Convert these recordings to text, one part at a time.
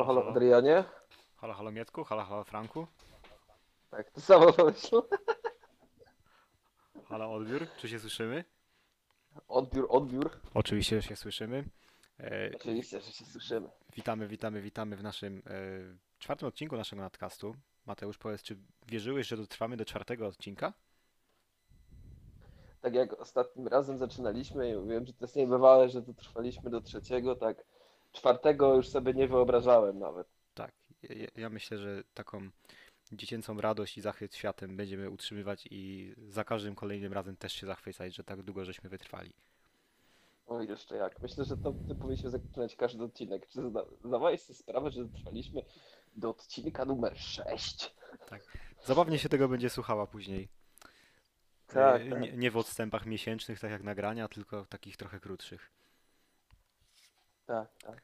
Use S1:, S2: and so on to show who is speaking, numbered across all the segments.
S1: Halo, halo, Adrianie?
S2: Halo, halo Mietku, halo, halo Franku,
S1: Tak, to samo pomyśl.
S2: halo odbiór, czy się słyszymy?
S1: Odbiór, odbiór.
S2: Oczywiście, że się słyszymy. E,
S1: Oczywiście, że się słyszymy.
S2: witamy, witamy, witamy w naszym e, czwartym odcinku naszego nadcastu. Mateusz, powiedz, czy wierzyłeś, że dotrwamy do czwartego odcinka?
S1: Tak jak ostatnim razem zaczynaliśmy i wiem, że to jest niebywałe, że dotrwaliśmy do trzeciego, tak czwartego już sobie nie wyobrażałem nawet.
S2: Tak, ja, ja myślę, że taką dziecięcą radość i zachwyt światem będziemy utrzymywać i za każdym kolejnym razem też się zachwycać, że tak długo żeśmy wytrwali.
S1: O, jeszcze jak. Myślę, że to ty powinniśmy zaczynać każdy odcinek. Czy zda, zdawałeś sobie sprawę, że dotrwaliśmy do odcinka numer 6?
S2: Zabawnie się tego będzie słuchała później.
S1: Tak, tak.
S2: Nie, nie w odstępach miesięcznych, tak jak nagrania, tylko takich trochę krótszych.
S1: Tak, tak,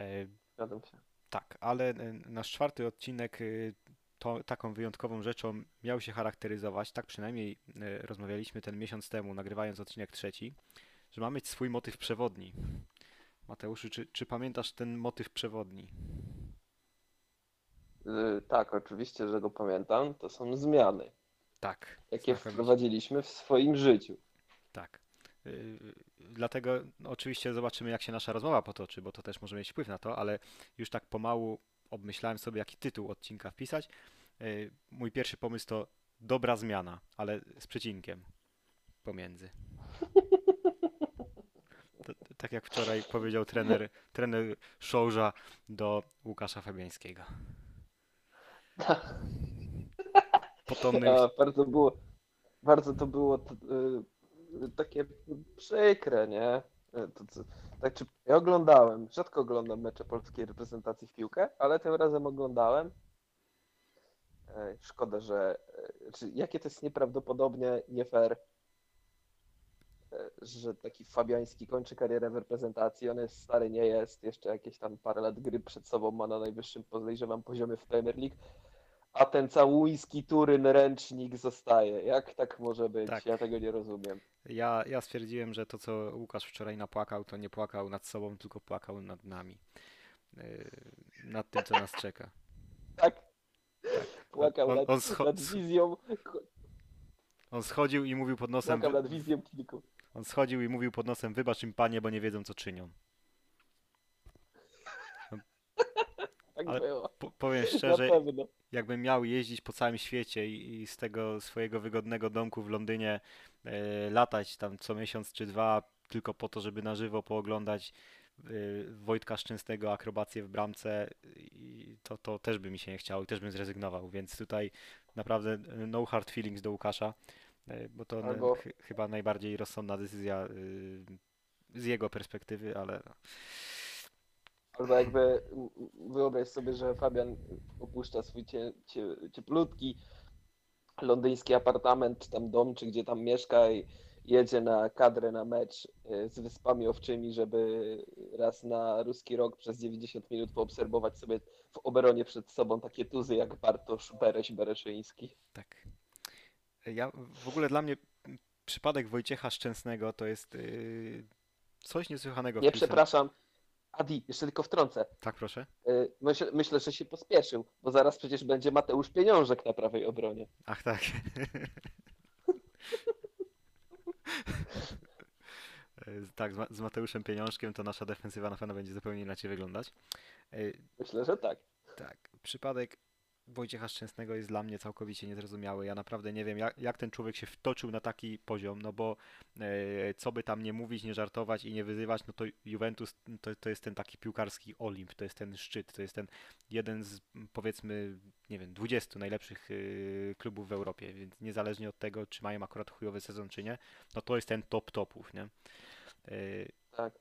S2: E,
S1: zgadzam się.
S2: Tak, ale e, nasz czwarty odcinek y, to, taką wyjątkową rzeczą miał się charakteryzować, tak przynajmniej e, rozmawialiśmy ten miesiąc temu, nagrywając odcinek trzeci, że ma mieć swój motyw przewodni. Mateuszu, czy, czy pamiętasz ten motyw przewodni?
S1: Y, tak, oczywiście, że go pamiętam. To są zmiany,
S2: Tak,
S1: jakie
S2: znakomicie.
S1: wprowadziliśmy w swoim życiu.
S2: tak. Y, Dlatego no, oczywiście zobaczymy, jak się nasza rozmowa potoczy, bo to też może mieć wpływ na to, ale już tak pomału obmyślałem sobie, jaki tytuł odcinka wpisać. Y, Mój pierwszy pomysł to dobra zmiana, ale z przecinkiem pomiędzy. To, tak jak wczoraj powiedział trener, trener Szołża do Łukasza Fabiańskiego. Potomny,
S1: A, bardzo było, bardzo to było t- y, takie przykre, nie? Y, To, tak, czy, ja oglądałem, rzadko oglądam mecze polskiej reprezentacji w piłkę, ale tym razem oglądałem. Ej, Szkoda, że y, czy, jakie to jest nieprawdopodobnie nie fair, że taki Fabiański kończy karierę w reprezentacji. On jest stary, nie jest, jeszcze jakieś tam parę lat gry przed sobą ma na najwyższym, podejrzewam, poziomie w Premier League. A ten całuński turyn ręcznik zostaje. Jak tak może być?
S2: Tak.
S1: Ja tego nie rozumiem.
S2: ja, ja stwierdziłem, że to, co Łukasz wczoraj napłakał, to nie płakał nad sobą, tylko płakał nad nami. Yy, Nad tym, co nas czeka.
S1: Tak. Płakał
S2: On-
S1: nad,
S2: on scho-
S1: nad wizją.
S2: On schodził i mówił pod nosem,
S1: Płakał nad wizją kilku.
S2: on schodził i mówił pod nosem, wybacz im panie, bo nie wiedzą, co czynią.
S1: Tak
S2: Ale
S1: było.
S2: Po, powiem szczerze, jakbym miał jeździć po całym świecie i, i z tego swojego wygodnego domku w Londynie e, latać tam co miesiąc czy dwa, tylko po to, żeby na żywo pooglądać e, Wojtka Szczęsnego akrobację w bramce, i to, to też by mi się nie chciało i też bym zrezygnował, więc tutaj naprawdę e, no hard feelings do Łukasza, e, bo to
S1: Albo-
S2: ch chyba najbardziej rozsądna decyzja y, z jego perspektywy, ale no,
S1: Albo jakby wyobraź sobie, że Fabian opuszcza swój cie, cie, cieplutki londyński apartament, czy tam dom, czy gdzie tam mieszka i jedzie na kadrę na mecz y, z Wyspami Owczymi, żeby raz na ruski rok przez 90 minut poobserwować sobie w oberonie przed sobą takie tuzy jak Bartosz Bereś Bereszyński.
S2: Tak. Ja w ogóle dla mnie przypadek Wojciecha Szczęsnego to jest yy, coś niesłychanego
S1: Nie, przepraszam. Adi, jeszcze tylko wtrącę.
S2: Tak, proszę.
S1: Y, Myślę, myślę, że się pospieszył, bo zaraz przecież będzie Mateusz Pieniążek na prawej obronie.
S2: Ach tak. Tak, z Ma- z Mateuszem Pieniążkiem to nasza defensywa na pewno będzie zupełnie inaczej wyglądać. E,
S1: Myślę, że tak.
S2: Tak, przypadek Wojciecha Szczęsnego jest dla mnie całkowicie niezrozumiały. Ja naprawdę nie wiem, jak, jak ten człowiek się wtoczył na taki poziom, no bo e, co by tam nie mówić, nie żartować i nie wyzywać, no to Juventus to, to jest ten taki piłkarski Olimp, to jest ten szczyt, to jest ten jeden z powiedzmy, nie wiem, 20 najlepszych e, klubów w Europie, więc niezależnie od tego, czy mają akurat chujowy sezon, czy nie, no to jest ten top topów, nie? E,
S1: Tak.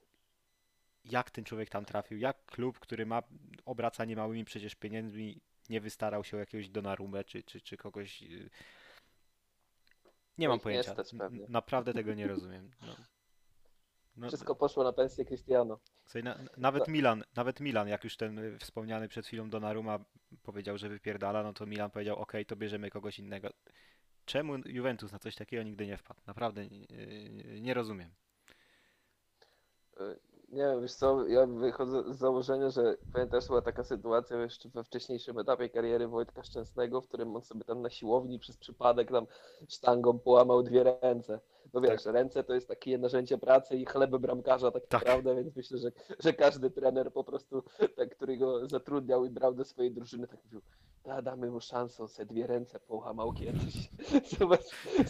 S2: jak ten człowiek tam trafił, jak klub, który ma, obraca niemałymi przecież pieniędzmi, nie wystarał się o jakiegoś Donnarumę czy, czy, czy kogoś. yy, Nie mam
S1: nie
S2: pojęcia. Naprawdę tego nie rozumiem. No. No,
S1: Wszystko poszło na pensję Cristiano.
S2: na, nawet
S1: Tak.
S2: Milan, nawet Milan, jak już ten y, wspomniany przed chwilą Donnarumma powiedział, że wypierdala, no to Milan powiedział, ok, to bierzemy kogoś innego. Czemu Juventus na coś takiego nigdy nie wpadł? Naprawdę yy, nie rozumiem.
S1: Nie wiem, wiesz co, ja wychodzę z założenia, że pamiętasz, była taka sytuacja jeszcze we wcześniejszym etapie kariery Wojtka Szczęsnego, w którym on sobie tam na siłowni przez przypadek tam sztangą połamał dwie ręce. No wiesz, ręce to jest takie narzędzie pracy i chleby bramkarza tak,
S2: Tak.
S1: naprawdę, więc myślę, że, że każdy trener po prostu, tak, który go zatrudniał i brał do swojej drużyny, tak mówił, da, damy mu szansę, sobie dwie ręce połamał kiedyś. Zobacz,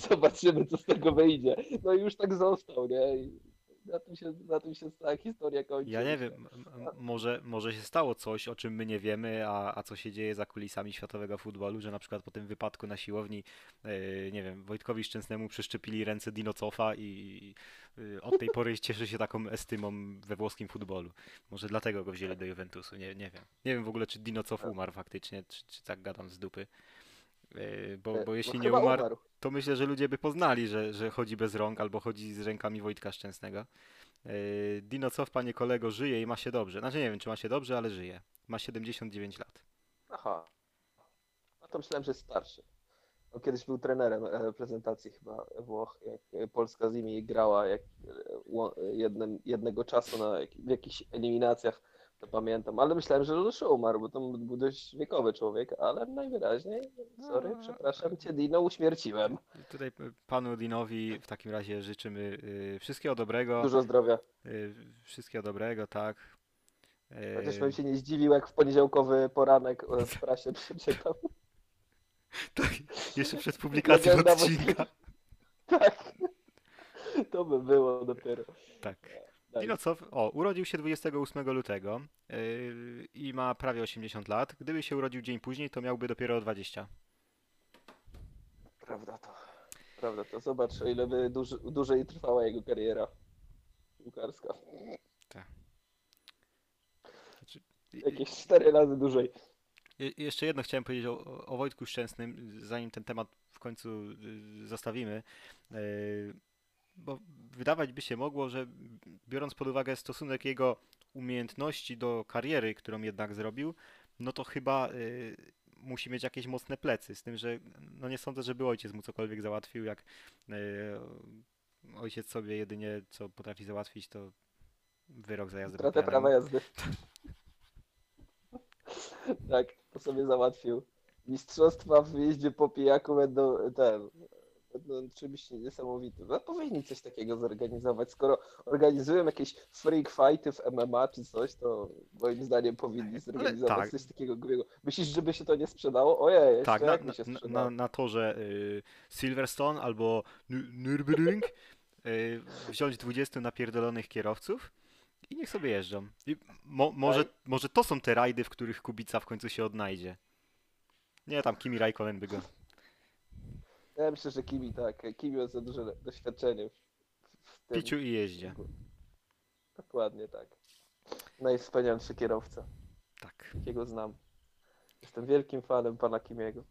S1: zobaczymy, co z tego wyjdzie. No i już tak został, nie? I na tym się, na tym się cała historia kończy.
S2: Ja nie wiem, może, może się stało coś, o czym my nie wiemy, a, a co się dzieje za kulisami światowego futbolu, że na przykład po tym wypadku na siłowni, e, nie wiem, Wojtkowi Szczęsnemu przeszczepili ręce Dinocofa i e, od tej pory cieszy się taką estymą we włoskim futbolu. Może dlatego go wzięli do Juventusu, nie, nie wiem. Nie wiem w ogóle, czy Dinocof umarł faktycznie, czy, czy tak gadam z dupy. E, Bo,
S1: E,
S2: bo
S1: no
S2: jeśli nie
S1: chyba
S2: umarł, to myślę, że ludzie by poznali, że, że chodzi bez rąk albo chodzi z rękami Wojtka Szczęsnego. Yy, Dino Cof, panie kolego, żyje i ma się dobrze. Znaczy nie wiem, czy ma się dobrze, ale żyje. Ma 79 lat.
S1: Aha. A to myślałem, że jest starszy. On kiedyś był trenerem e, reprezentacji chyba Włoch, jak e, Polska z nimi grała jak e, jednym, jednego czasu na w jakichś eliminacjach, to pamiętam. Ale myślałem, że już umarł, bo to był dość wiekowy człowiek, ale najwyraźniej, sorry,
S2: No.
S1: przepraszam cię Dino, uśmierciłem.
S2: Tutaj y, panu Dinowi w takim razie życzymy yy, wszystkiego dobrego.
S1: Dużo zdrowia.
S2: Yy, wszystkiego dobrego, tak. Yy,
S1: Chociaż bym się nie zdziwił, jak w poniedziałkowy poranek e, w prasie przeczytam.
S2: tak, jeszcze przed publikacją odcinka.
S1: Tak. To by było dopiero.
S2: Tak. Cof, o, urodził się 28 lutego yy, i ma prawie 80 lat. Gdyby się urodził dzień później, to miałby dopiero 20.
S1: Prawda to. Prawda to. Zobacz, o ile by dłuż, dłużej trwała jego kariera piłkarska.
S2: Znaczy, i- i-
S1: Jakieś cztery razy dłużej.
S2: Je- Jeszcze jedno chciałem powiedzieć o, o- Wojtku Szczęsnym, zanim ten temat w końcu y, zostawimy. Y, Bo wydawać by się mogło, że biorąc pod uwagę stosunek jego umiejętności do kariery, którą jednak zrobił, no to chyba y, musi mieć jakieś mocne plecy. Z tym, że no nie sądzę, żeby ojciec mu cokolwiek załatwił, jak y, ojciec sobie jedynie co potrafi załatwić, to wyrok za jazdę
S1: Stratę prawa jazdy. tak, to sobie załatwił. Mistrzostwa w jeździe po pijaku będą ten. Będą czymś niesamowitym. No powinni coś takiego zorganizować. Skoro organizują jakieś freak fighty w MMA czy coś, to moim zdaniem powinni zorganizować
S2: tak.
S1: coś takiego głupiego. Myślisz, żeby się to nie sprzedało? Ojej, jeszcze
S2: Tak, na,
S1: mi się sprzedało.
S2: na, na torze y, Silverstone albo Nü- Nürburgring y, wziąć 20 napierdolonych kierowców i niech sobie jeżdżą. Mo, może,
S1: Tak.
S2: może to są te rajdy, w których Kubica w końcu się odnajdzie. Nie, tam Kimi Raikkonen by go...
S1: Ja myślę, że Kimi tak. Kimi ma za duże doświadczenie w, w tym.
S2: Piciu i jeździe.
S1: Dokładnie tak. Najwspanialszy kierowca,
S2: Tak.
S1: jakiego znam. Jestem wielkim fanem pana Kimiego.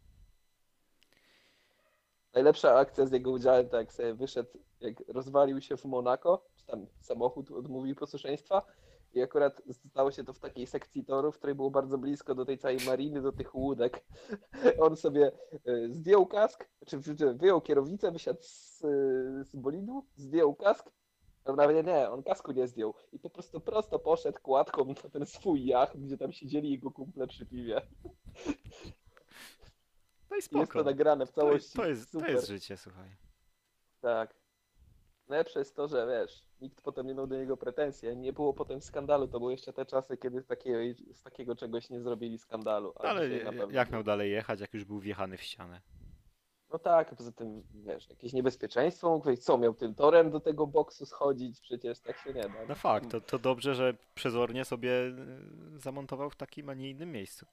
S1: Najlepsza akcja z jego udziałem, to jak sobie wyszedł, jak rozwalił się w Monako, czy tam samochód odmówił posłuszeństwa i akurat stało się to w takiej sekcji toru, w której było bardzo blisko do tej całej mariny, do tych łódek. On sobie y, zdjął kask, czy wyjął kierownicę, wysiadł z, y, z bolidu, zdjął kask, a nawet nie, on kasku nie zdjął i po prostu prosto poszedł kładką na ten swój jacht, gdzie tam siedzieli jego kumple przy piwie.
S2: No i
S1: I jest to
S2: spoko.
S1: nagrane w
S2: To jest,
S1: całości.
S2: to, jest, to jest życie, słuchaj.
S1: Tak. Najlepsze jest to, że wiesz, nikt potem nie miał do niego pretensji. Nie było potem skandalu. To były jeszcze te czasy, kiedy z takiego, z takiego czegoś nie zrobili skandalu.
S2: Ale jak miał dalej jechać, jak już był wjechany w ścianę?
S1: No tak, poza tym, wiesz, jakieś niebezpieczeństwo mógł wejść. Co, miał tym torem do tego boksu schodzić? Przecież tak się nie da.
S2: No fakt, to, to dobrze, że przezornie sobie y, zamontował w takim, a nie innym miejscu.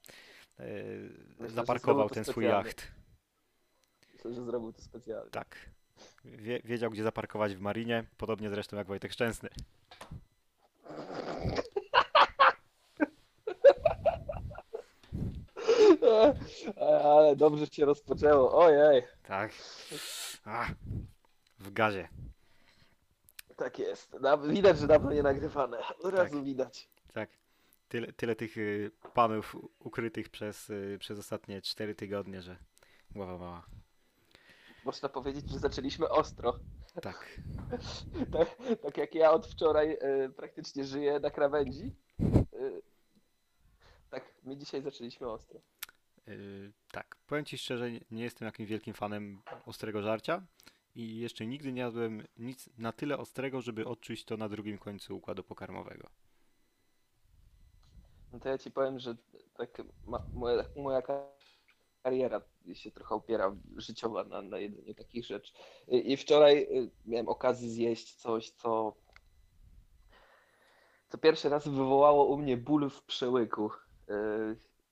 S2: Y,
S1: że
S2: Zaparkował ten swój jacht.
S1: Myślę, że zrobił to specjalnie.
S2: Tak. Wie, wiedział, gdzie zaparkować w marinie, podobnie zresztą jak Wojtek Szczęsny.
S1: Ale dobrze cię rozpoczęło. Ojej.
S2: Tak. A, w gazie.
S1: Tak jest. Da- Widać, że dawno nie nagrywane. Od razu
S2: Tak.
S1: widać.
S2: Tak. Tyle, tyle tych y, panów ukrytych przez, y, przez ostatnie 4 tygodnie, że głowa mała.
S1: Można powiedzieć, że zaczęliśmy ostro.
S2: Tak.
S1: Tak, tak jak ja od wczoraj e, praktycznie żyję na krawędzi. e, tak, my dzisiaj zaczęliśmy ostro.
S2: Yy, tak, powiem ci szczerze, nie- nie jestem jakimś wielkim fanem ostrego żarcia i jeszcze nigdy nie jadłem nic na tyle ostrego, żeby odczuć to na drugim końcu układu pokarmowego.
S1: No to ja ci powiem, że tak ma, moja, moja kariera się trochę opiera życiowa na, na jedzeniu takich rzeczy. I, wczoraj y, miałem okazję zjeść coś, co, co pierwszy raz wywołało u mnie ból w przełyku. Y,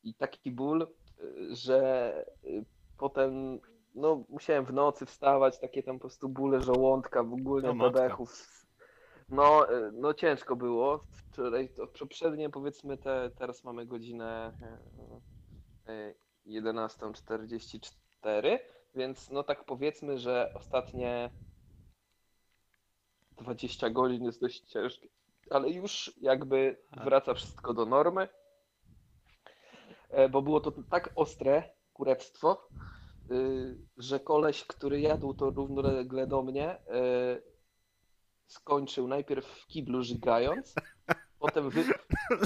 S1: I taki ból, y, że potem no, musiałem w nocy wstawać, takie tam po prostu bóle żołądka, w ogóle
S2: O matko.
S1: bebechów. No, no ciężko było. Wczoraj, to poprzednie powiedzmy te, teraz mamy godzinę 11.44, więc no tak powiedzmy, że ostatnie 20 godzin jest dość ciężkie, ale już jakby wraca wszystko do normy, E, bo było to tak ostre kurewstwo, y, że koleś, który jadł to równolegle do mnie, y, skończył najpierw w kiblu żygając, potem, wy,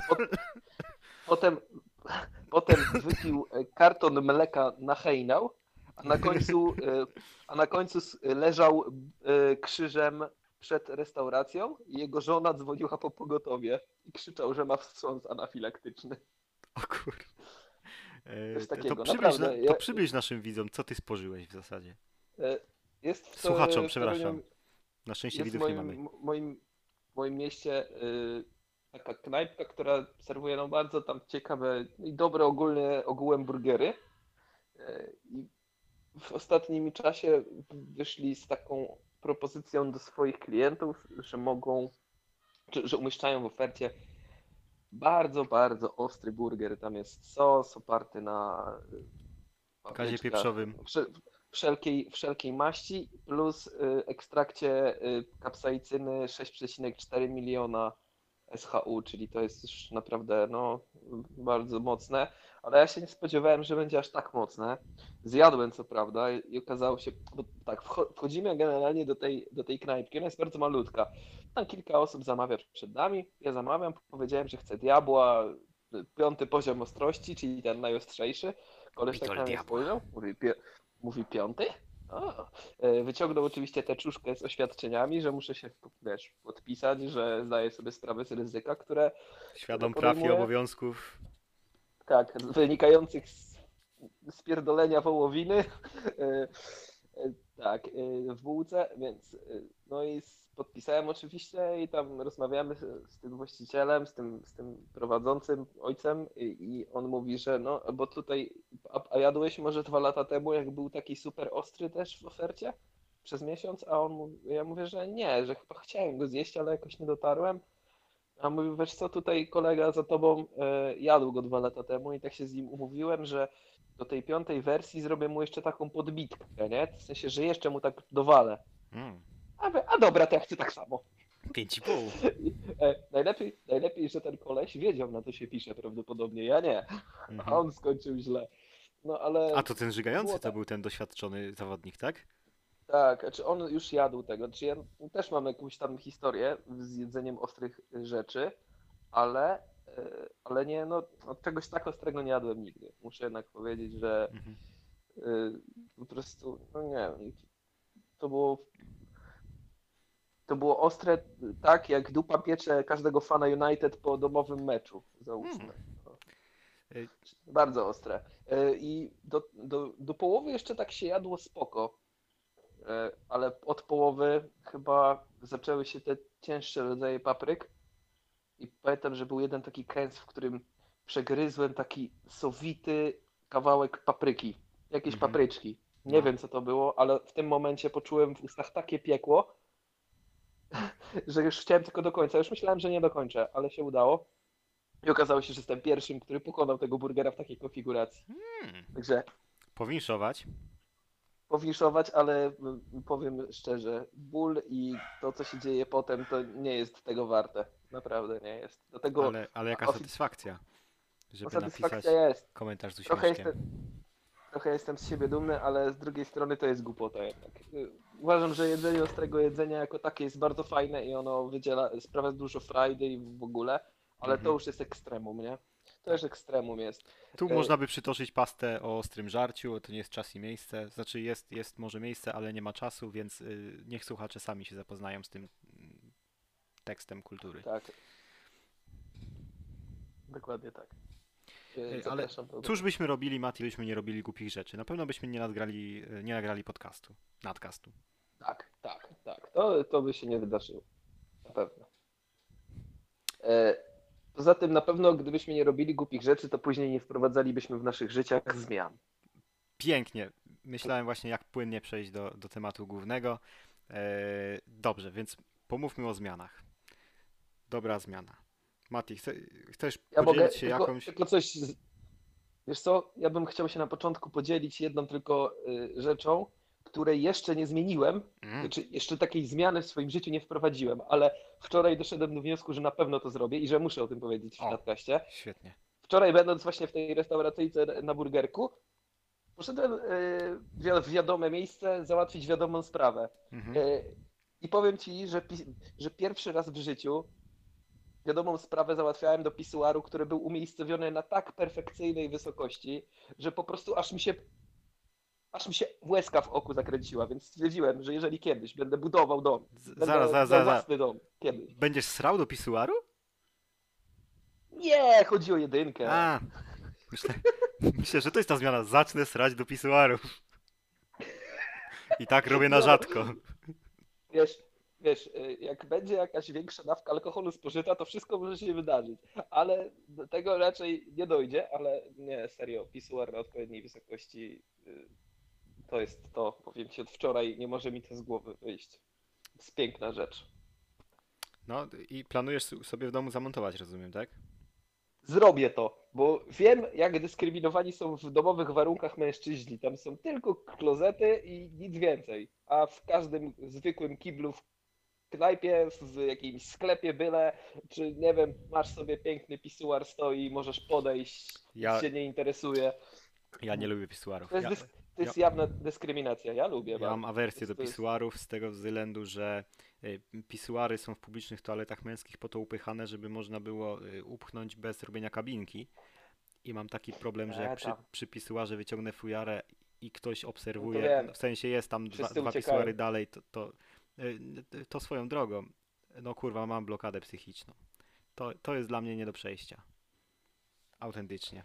S1: pot, potem, potem wypił e, karton mleka na hejnał, a na końcu, e, a na końcu leżał e, krzyżem przed restauracją i jego żona dzwoniła po pogotowie i krzyczał, że ma wstrząs anafilaktyczny.
S2: O kur... To, przybliż,
S1: naprawdę,
S2: na, to przybliż naszym widzom, co ty spożyłeś w zasadzie.
S1: Jest w to-
S2: Słuchaczom, przepraszam. Na szczęście widzów nie
S1: moim,
S2: mamy.
S1: m- moim, moim mieście y, taka knajpka, która serwuje no bardzo tam ciekawe i dobre ogólnie ogółem burgery. Y, I w ostatnim czasie wyszli z taką propozycją do swoich klientów, że mogą, że, umieszczają w ofercie bardzo, bardzo ostry burger. Tam jest sos oparty na y,
S2: Kazie pieprzowym.
S1: Wszel, wszelkiej, wszelkiej maści plus y, ekstrakcie kapsaicyny 6,4 miliona SHU, czyli to jest już naprawdę no, bardzo mocne, ale ja się nie spodziewałem, że będzie aż tak mocne. Zjadłem co prawda i okazało się, bo tak, wcho- wchodzimy generalnie do tej, do tej knajpki, ona jest bardzo malutka. Tam kilka osób zamawia przed nami, ja zamawiam, powiedziałem, że chcę diabła, piąty poziom ostrości, czyli ten najostrzejszy. Koleś tak na mnie spojrzał, mówi, mówi piąty? O. E, Wyciągnął oczywiście tę czuszkę z oświadczeniami, że muszę się wiesz, podpisać, że zdaję sobie sprawę z ryzyka, które
S2: Świadom praw i obowiązków.
S1: tak, wynikających z spierdolenia wołowiny. e, e, Tak, w bułce, więc no i podpisałem oczywiście i tam rozmawiamy z, tym właścicielem, z tym, z tym prowadzącym ojcem i, i on mówi, że no, bo tutaj, a, a jadłeś może dwa lata temu, jak był taki super ostry też w ofercie przez miesiąc, a on mówi, ja mówię, że nie, że chyba chciałem go zjeść, ale jakoś nie dotarłem. A mówi, wiesz co, tutaj kolega za tobą e, jadł go dwa lata temu i tak się z nim umówiłem, że do tej piątej wersji zrobię mu jeszcze taką podbitkę, nie? W sensie, że jeszcze mu tak dowalę.
S2: Mm,
S1: A, a dobra, to ja chcę tak samo.
S2: pięć i pół.
S1: E, najlepiej, najlepiej, że ten koleś wiedział, na co się pisze prawdopodobnie, ja nie. A
S2: Mhm.
S1: on skończył źle. No ale
S2: A to ten żygający to
S1: tak.
S2: był ten doświadczony zawodnik, tak?
S1: tak, czy on już jadł tego, czy ja też mam jakąś tam historię z jedzeniem ostrych rzeczy, ale, e, ale nie, no od czegoś tak ostrego nie jadłem nigdy. Muszę jednak powiedzieć, że
S2: Mhm.
S1: y, po prostu, no nie wiem, to było to było ostre tak, jak dupa piecze każdego fana United po domowym meczu, załóżmy.
S2: Hmm.
S1: No.
S2: Y-
S1: Bardzo ostre. Y, I do, do, do połowy jeszcze tak się jadło spoko, Y, ale od połowy chyba zaczęły się te cięższe rodzaje papryk i pamiętam, że był jeden taki kęs, w którym przegryzłem taki sowity kawałek papryki, jakieś
S2: Mhm.
S1: papryczki. Nie
S2: No.
S1: wiem co to było, ale w tym momencie poczułem w ustach takie piekło, że już chciałem tylko do końca. Już myślałem, że nie dokończę, ale się udało. I okazało się, że jestem pierwszym, który pokonał tego burgera w takiej konfiguracji.
S2: Hmm.
S1: Także
S2: Powinszować.
S1: powiszować, ale mm, powiem szczerze, ból i to, co się dzieje potem, to nie jest tego warte. Naprawdę nie jest. Do tego
S2: Ale, ale jaka satysfakcja, żeby napisać
S1: jest.
S2: komentarz z
S1: Trochę
S2: uśmieszkiem.
S1: jestem, trochę jestem z siebie dumny, ale z drugiej strony to jest głupota jednak. Y, uważam, że jedzenie ostrego jedzenia jako takie jest bardzo fajne i ono wydziela, sprawia dużo frajdy i w ogóle, ale
S2: Mhm.
S1: to już jest ekstremum, nie? To już ekstremum jest.
S2: Tu
S1: E,
S2: można by przytoczyć pastę o ostrym żarciu, to nie jest czas i miejsce. Znaczy jest, jest może miejsce, ale nie ma czasu, więc y, niech słuchacze sami się zapoznają z tym mm, tekstem kultury.
S1: Tak. Dokładnie tak.
S2: Ej, ale Cóż byśmy robili, Mati, byśmy nie robili głupich rzeczy? Na pewno byśmy nie nagrali, y, nie nagrali podcastu, nadcastu.
S1: Tak, tak, tak. To, to by się nie wydarzyło. Na pewno. E, poza tym na pewno gdybyśmy nie robili głupich rzeczy, to później nie wprowadzalibyśmy w naszych życiach zmian.
S2: Pięknie. Myślałem właśnie, jak płynnie przejść do, do tematu głównego. E, dobrze, więc pomówmy o zmianach. Dobra zmiana. Mati, chce, chcesz
S1: Ja
S2: podzielić
S1: mogę
S2: się
S1: tylko,
S2: jakąś...
S1: tylko coś. Wiesz co? Ja bym chciał się na początku podzielić jedną tylko y, rzeczą, której jeszcze nie zmieniłem,
S2: Mm,
S1: Znaczy, jeszcze takiej zmiany w swoim życiu nie wprowadziłem, ale wczoraj doszedłem do wniosku, że na pewno to zrobię i że muszę o tym powiedzieć w podcaście.
S2: świetnie.
S1: Wczoraj będąc właśnie w tej restauracyjce na burgerku, poszedłem y, w wi- w wiadome miejsce załatwić wiadomą sprawę.
S2: Mhm.
S1: Y, I powiem ci, że, że pierwszy raz w życiu wiadomą sprawę załatwiałem do pisuaru, który był umiejscowiony na tak perfekcyjnej wysokości, że po prostu aż mi się aż mi się łezka w oku zakręciła, więc stwierdziłem, że jeżeli kiedyś będę budował dom, będę
S2: Zaraz, zaraz, zaraz.
S1: własny dom, kiedyś.
S2: Będziesz srał do pisuaru?
S1: Nie, chodzi o jedynkę.
S2: A, myślę, myślę, że to jest ta zmiana. Zacznę srać do pisuarów. I tak robię na
S1: No.
S2: rzadko.
S1: Wiesz, wiesz, y, jak będzie jakaś większa dawka alkoholu spożyta, to wszystko może się wydarzyć. Ale do tego raczej nie dojdzie, ale nie, serio, pisuar na odpowiedniej wysokości y, to jest to, powiem ci, od wczoraj nie może mi to z głowy wyjść. To jest piękna rzecz.
S2: No i planujesz sobie w domu zamontować, rozumiem, tak?
S1: Zrobię to, bo wiem, jak dyskryminowani są w domowych warunkach mężczyźni. Tam są tylko klozety i nic więcej. A w każdym zwykłym kiblu, w knajpie, w jakimś sklepie byle, czy nie wiem, masz sobie piękny pisuar stoi, możesz podejść,
S2: Ja-
S1: się nie interesuje.
S2: Ja nie lubię pisuarów.
S1: To jest,
S2: Ja,
S1: dys- to jest jawna dyskryminacja. Ja lubię
S2: ja
S1: bardzo.
S2: mam awersję do pisuarów z tego względu, że y, pisuary są w publicznych toaletach męskich po to upychane, żeby można było y, upchnąć bez robienia kabinki. I mam taki problem, że
S1: E,
S2: jak przy,
S1: tam.
S2: przy pisuarze wyciągnę fujarę i ktoś obserwuje,
S1: No
S2: w sensie jest tam dwa,
S1: Wszyscy
S2: dwa pisuary dalej, to, to, to swoją drogą. No kurwa, mam blokadę psychiczną. To, to jest dla mnie nie do przejścia. Autentycznie.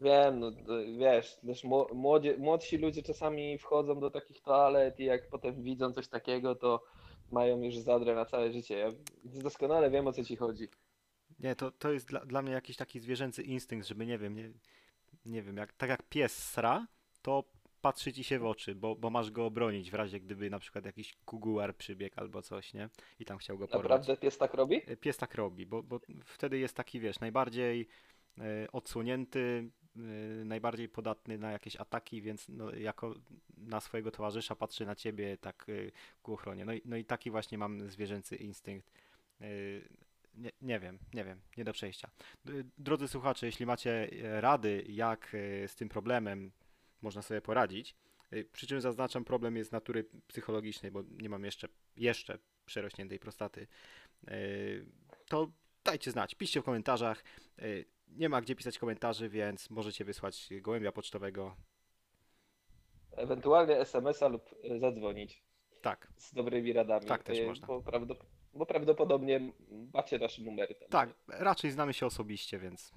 S1: Wiem, no wiesz, też mło- młodzie, młodsi ludzie czasami wchodzą do takich toalet i jak potem widzą coś takiego, to mają już zadrę na całe życie. Ja doskonale wiem, o co ci chodzi.
S2: Nie, to, to jest dla, dla mnie jakiś taki zwierzęcy instynkt, żeby nie wiem, nie, nie wiem, jak, tak jak pies sra, to patrzy ci się w oczy, bo, bo masz go obronić w razie gdyby na przykład jakiś kuguar przybiegł albo coś, nie? I tam chciał go porwać.
S1: Naprawdę pies tak robi?
S2: E, Pies tak robi, bo, bo wtedy jest taki, wiesz, najbardziej e, odsłonięty, e, najbardziej podatny na jakieś ataki, więc no, jako na swojego towarzysza patrzy na ciebie tak ku ochronie. No i, no i taki właśnie mam zwierzęcy instynkt. Nie, nie wiem, nie wiem, nie do przejścia. Drodzy słuchacze, jeśli macie rady, jak z tym problemem można sobie poradzić, e, przy czym zaznaczam, problem jest natury psychologicznej, bo nie mam jeszcze, jeszcze przerośniętej prostaty, e, to dajcie znać, piszcie w komentarzach. E, Nie ma gdzie pisać komentarzy, więc możecie wysłać gołębia pocztowego.
S1: Ewentualnie SMS-a lub zadzwonić
S2: Tak,
S1: z dobrymi radami.
S2: Tak też można.
S1: Bo, prawdop- bo prawdopodobnie macie nasze numery. Tam.
S2: tak, raczej znamy się osobiście, więc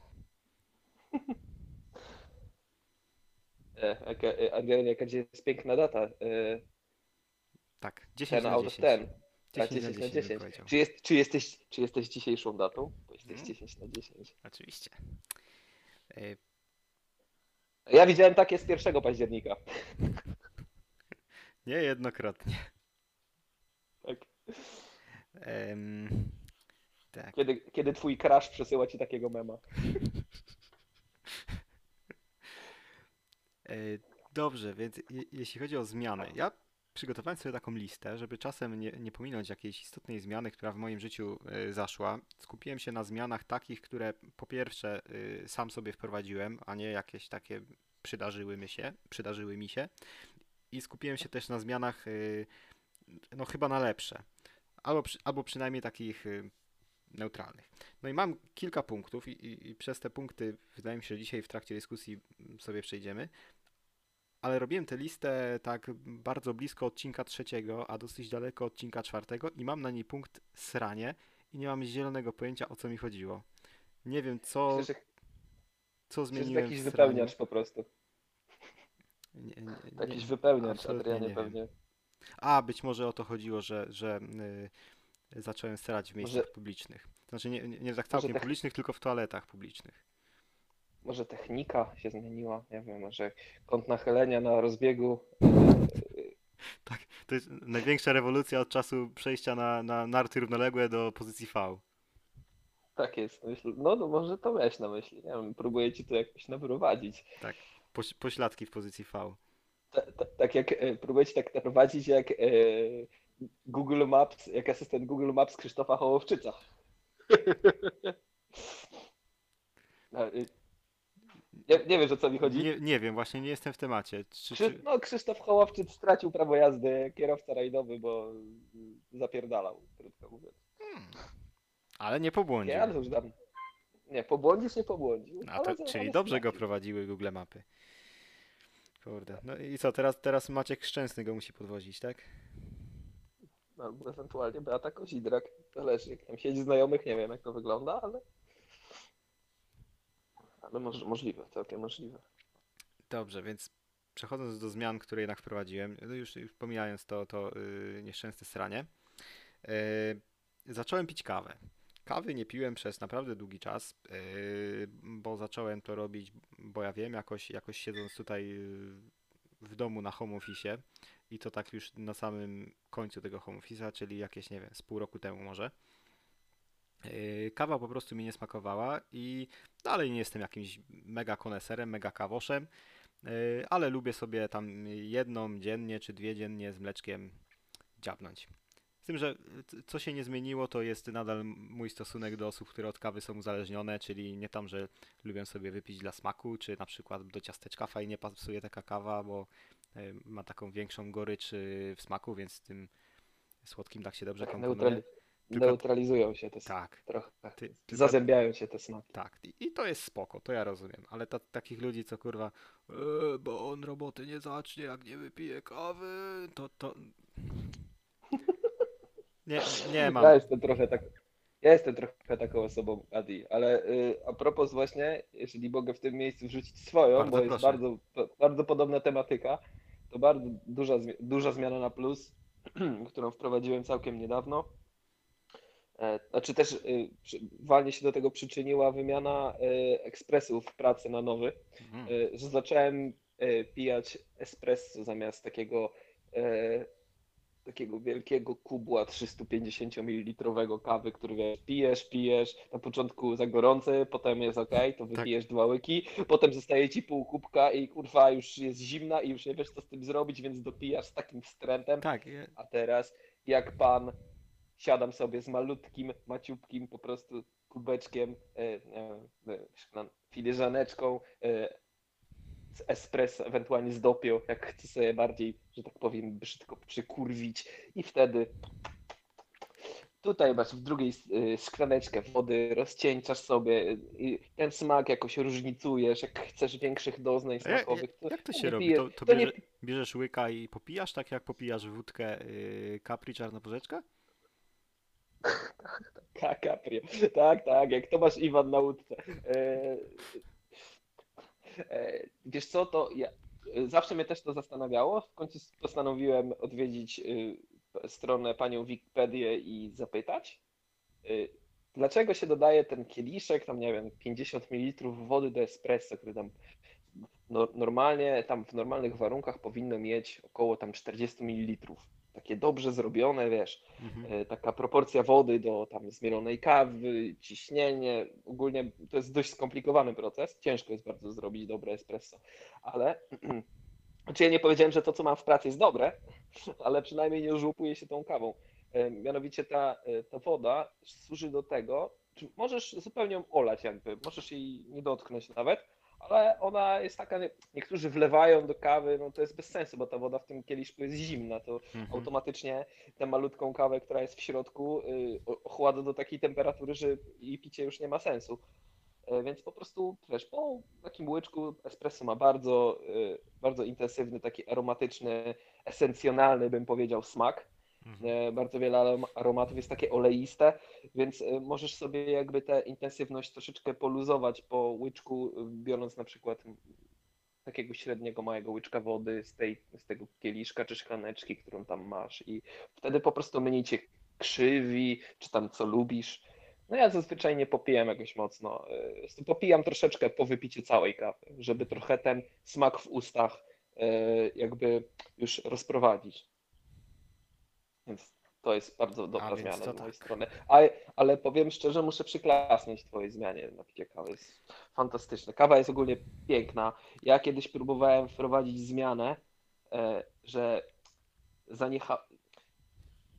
S1: E, jaka, e, Adrian, jaka dzisiaj jest piękna data. E,
S2: tak, 10
S1: ten
S2: na
S1: out of
S2: 10.
S1: 10. Tak,
S2: 10 na
S1: 10 na
S2: 10 bym
S1: 10.
S2: powiedział.
S1: Czy, jest, czy, jesteś, czy jesteś dzisiejszą datą? Bo jesteś
S2: Mhm.
S1: 10 na 10.
S2: Oczywiście. E,
S1: Ja widziałem takie z 1 października.
S2: Niejednokrotnie.
S1: Tak.
S2: Tak.
S1: Kiedy, kiedy twój crush przesyła ci takiego mema.
S2: E, Dobrze, więc je, jeśli chodzi o zmiany, ja przygotowałem sobie taką listę, żeby czasem nie, nie pominąć jakiejś istotnej zmiany, która w moim życiu e, zaszła. Skupiłem się na zmianach takich, które po pierwsze e, sam sobie wprowadziłem, a nie jakieś takie przydarzyły mi się, przydarzyły mi się. i skupiłem się też na zmianach, no chyba na lepsze, albo, przy, albo przynajmniej takich neutralnych. No i mam kilka punktów i, i, i przez te punkty wydaje mi się, że dzisiaj w trakcie dyskusji sobie przejdziemy, ale robiłem tę listę tak bardzo blisko odcinka trzeciego, a dosyć daleko odcinka czwartego i mam na niej punkt sranie i nie mam zielonego pojęcia o co mi chodziło. Nie wiem co,
S1: Myślę, że
S2: co zmieniłem
S1: jakiś
S2: w sraniu.
S1: wypełniacz po prostu.
S2: Nie, nie,
S1: To jakiś
S2: nie.
S1: wypełniacz, Adrianie,
S2: nie wiem.
S1: pewnie.
S2: A, być może o to chodziło, że, że y, zacząłem strać w miejscach
S1: Może-
S2: publicznych. Znaczy nie, nie, nie tak całkiem publicznych, tylko w toaletach publicznych.
S1: Może technika się zmieniła, nie wiem, może kąt nachylenia na rozbiegu.
S2: To jest największa rewolucja od czasu przejścia na, na narty równoległe do pozycji V.
S1: Tak jest, myślę. No, no może to weź na myśli. Nie wiem, próbuję ci to jakoś naprowadzić.
S2: Poś, pośladki w pozycji V.
S1: Ta, ta, tak jak e, próbuję ci tak naprowadzić jak e, Google Maps, jak asystent Google Maps Krzysztofa Hołowczyca. No, nie, nie wiesz o co mi chodzi?
S2: Nie, nie wiem, właśnie nie jestem w temacie. Czy,
S1: Krzy,
S2: czy,
S1: no, Krzysztof Hołowczyc stracił prawo jazdy, kierowca rajdowy, bo zapierdalał, krótko mówiąc.
S2: ale nie pobłądził.
S1: Nie, ale już dawno. Nie, pobłądzisz, nie pobłądził. Ale
S2: to,
S1: za-
S2: czyli
S1: ale
S2: dobrze go
S1: stracił.
S2: prowadziły Google Mapy. Kurde. No i co, teraz, teraz Maciek Szczęsny go musi podwozić, tak?
S1: Albo ewentualnie Beata Kozidrak. Jak tam siedzi znajomych, nie wiem jak to wygląda, ale... Ale moż, możliwe, całkiem możliwe.
S2: Dobrze, więc przechodząc do zmian, które jednak wprowadziłem, no już, już pomijając to, to yy, nieszczęsne sranie, yy, zacząłem pić kawę. Kawy nie piłem przez naprawdę długi czas, yy, bo zacząłem to robić, bo ja wiem, jakoś, jakoś siedząc tutaj yy, w domu na home office i to tak już na samym końcu tego home office'a, czyli jakieś, nie wiem, z pół roku temu może. Yy, Kawa po prostu mi nie smakowała i dalej nie jestem jakimś mega koneserem, mega kawoszem, yy, ale lubię sobie tam jedną dziennie czy dwie dziennie z mleczkiem dziabnąć. Z tym, że c- co się nie zmieniło, to jest nadal mój stosunek do osób, które od kawy są uzależnione, czyli nie tam, że lubię sobie wypić dla smaku, czy na przykład do ciasteczka fajnie pasuje taka kawa, bo yy, ma taką większą gorycz yy, w smaku, więc z tym słodkim tak się dobrze
S1: Tak,
S2: komponuje. Tylko-
S1: neutralizują się te
S2: Tak,
S1: trochę.
S2: ty, tylko
S1: Zazębiają się te smaki.
S2: tak, i, to jest spoko, to ja rozumiem, ale ta, takich ludzi, co kurwa, e, bo on roboty nie zacznie, jak nie wypije kawy, to, to... Nie, nie mam.
S1: Ja jestem trochę tak. Ja jestem trochę taką osobą, Adi, ale y, a propos właśnie, jeżeli mogę w tym miejscu wrzucić swoją,
S2: Bardzo
S1: bo jest
S2: proszę.
S1: bardzo, bardzo podobna tematyka, to bardzo duża, duża zmiana na plus, którą wprowadziłem całkiem niedawno. E, Znaczy też y, walnie się do tego przyczyniła wymiana y, ekspresów w pracy na nowy.
S2: Mhm.
S1: y, że zacząłem pijać espresso zamiast takiego e, takiego wielkiego kubła 350 ml kawy, który wiesz, pijesz, pijesz, na początku za gorący, potem jest ok, to wypijesz dwa łyki, potem zostaje ci pół kubka i kurwa już jest zimna i już nie wiesz co z tym zrobić, więc dopijasz z takim wstrętem,
S2: Tak, je-
S1: a teraz jak pan siadam sobie z malutkim, maciupkim po prostu kubeczkiem, e, nie e, szklan- filiżaneczką e, z espresso, ewentualnie z dopią, jak chcę sobie bardziej, że tak powiem, brzydko przykurwić i wtedy tutaj masz w drugiej e, szklaneczkę wody, rozcieńczasz sobie e, i ten smak jakoś różnicujesz, jak chcesz większych doznań smakowych. to
S2: jak to
S1: nie
S2: się robi?
S1: pijesz-
S2: To, to,
S1: to nie
S2: bierze, bierzesz łyka i popijasz, tak jak popijasz wódkę yy, Capri czarnoporzeczka?
S1: Tak, Caprio. Tak, tak, jak Tomasz Iwan na łódce. E, e, wiesz co, to ja, zawsze mnie też to zastanawiało. W końcu postanowiłem odwiedzić e, stronę panią Wikipedię i zapytać, e, dlaczego się dodaje ten kieliszek, tam nie wiem, 50 ml wody do espresso, który tam no, normalnie, tam w normalnych warunkach powinno mieć około tam 40 ml. Takie dobrze zrobione, wiesz,
S2: Mhm.
S1: e, taka proporcja wody do tam zmielonej kawy, ciśnienie. Ogólnie to jest dość skomplikowany proces. Ciężko jest bardzo zrobić dobre espresso, ale znaczy ja nie powiedziałem, że to, co mam w pracy jest dobre, ale przynajmniej nie żłopuję się tą kawą. E, Mianowicie ta, e, ta woda służy do tego, czy możesz zupełnie ją olać jakby, możesz jej nie dotknąć nawet, ale ona jest taka, nie- niektórzy wlewają do kawy, no to jest bez sensu, bo ta woda w tym kieliszku jest zimna, to
S2: Mhm.
S1: automatycznie tę malutką kawę, która jest w środku, y, o- ochłada do takiej temperatury, że jej picie już nie ma sensu. E, Więc po prostu, wiesz, po takim łyczku espresso ma bardzo, y, bardzo intensywny, taki aromatyczny, esencjonalny, bym powiedział, smak.
S2: Mhm.
S1: E, Bardzo wiele arom- aromatów jest takie oleiste, więc e, możesz sobie jakby tę intensywność troszeczkę poluzować po łyczku, e, biorąc na przykład takiego średniego małego łyczka wody z, tej, z tego kieliszka czy szklaneczki, którą tam masz i wtedy po prostu mniej cię krzywi, czy tam co lubisz. No ja zazwyczaj nie popijam jakoś mocno. Popijam troszeczkę po wypiciu całej kawy, żeby trochę ten smak w ustach jakby już rozprowadzić. Więc to jest bardzo dobra
S2: więc
S1: zmiana z mojej
S2: tak.
S1: strony. Ale, ale powiem szczerze, muszę przyklasnąć Twojej zmianie na picie kawy. Jest fantastyczne. Kawa jest ogólnie piękna. Ja kiedyś próbowałem wprowadzić zmianę, e, że zaniecha...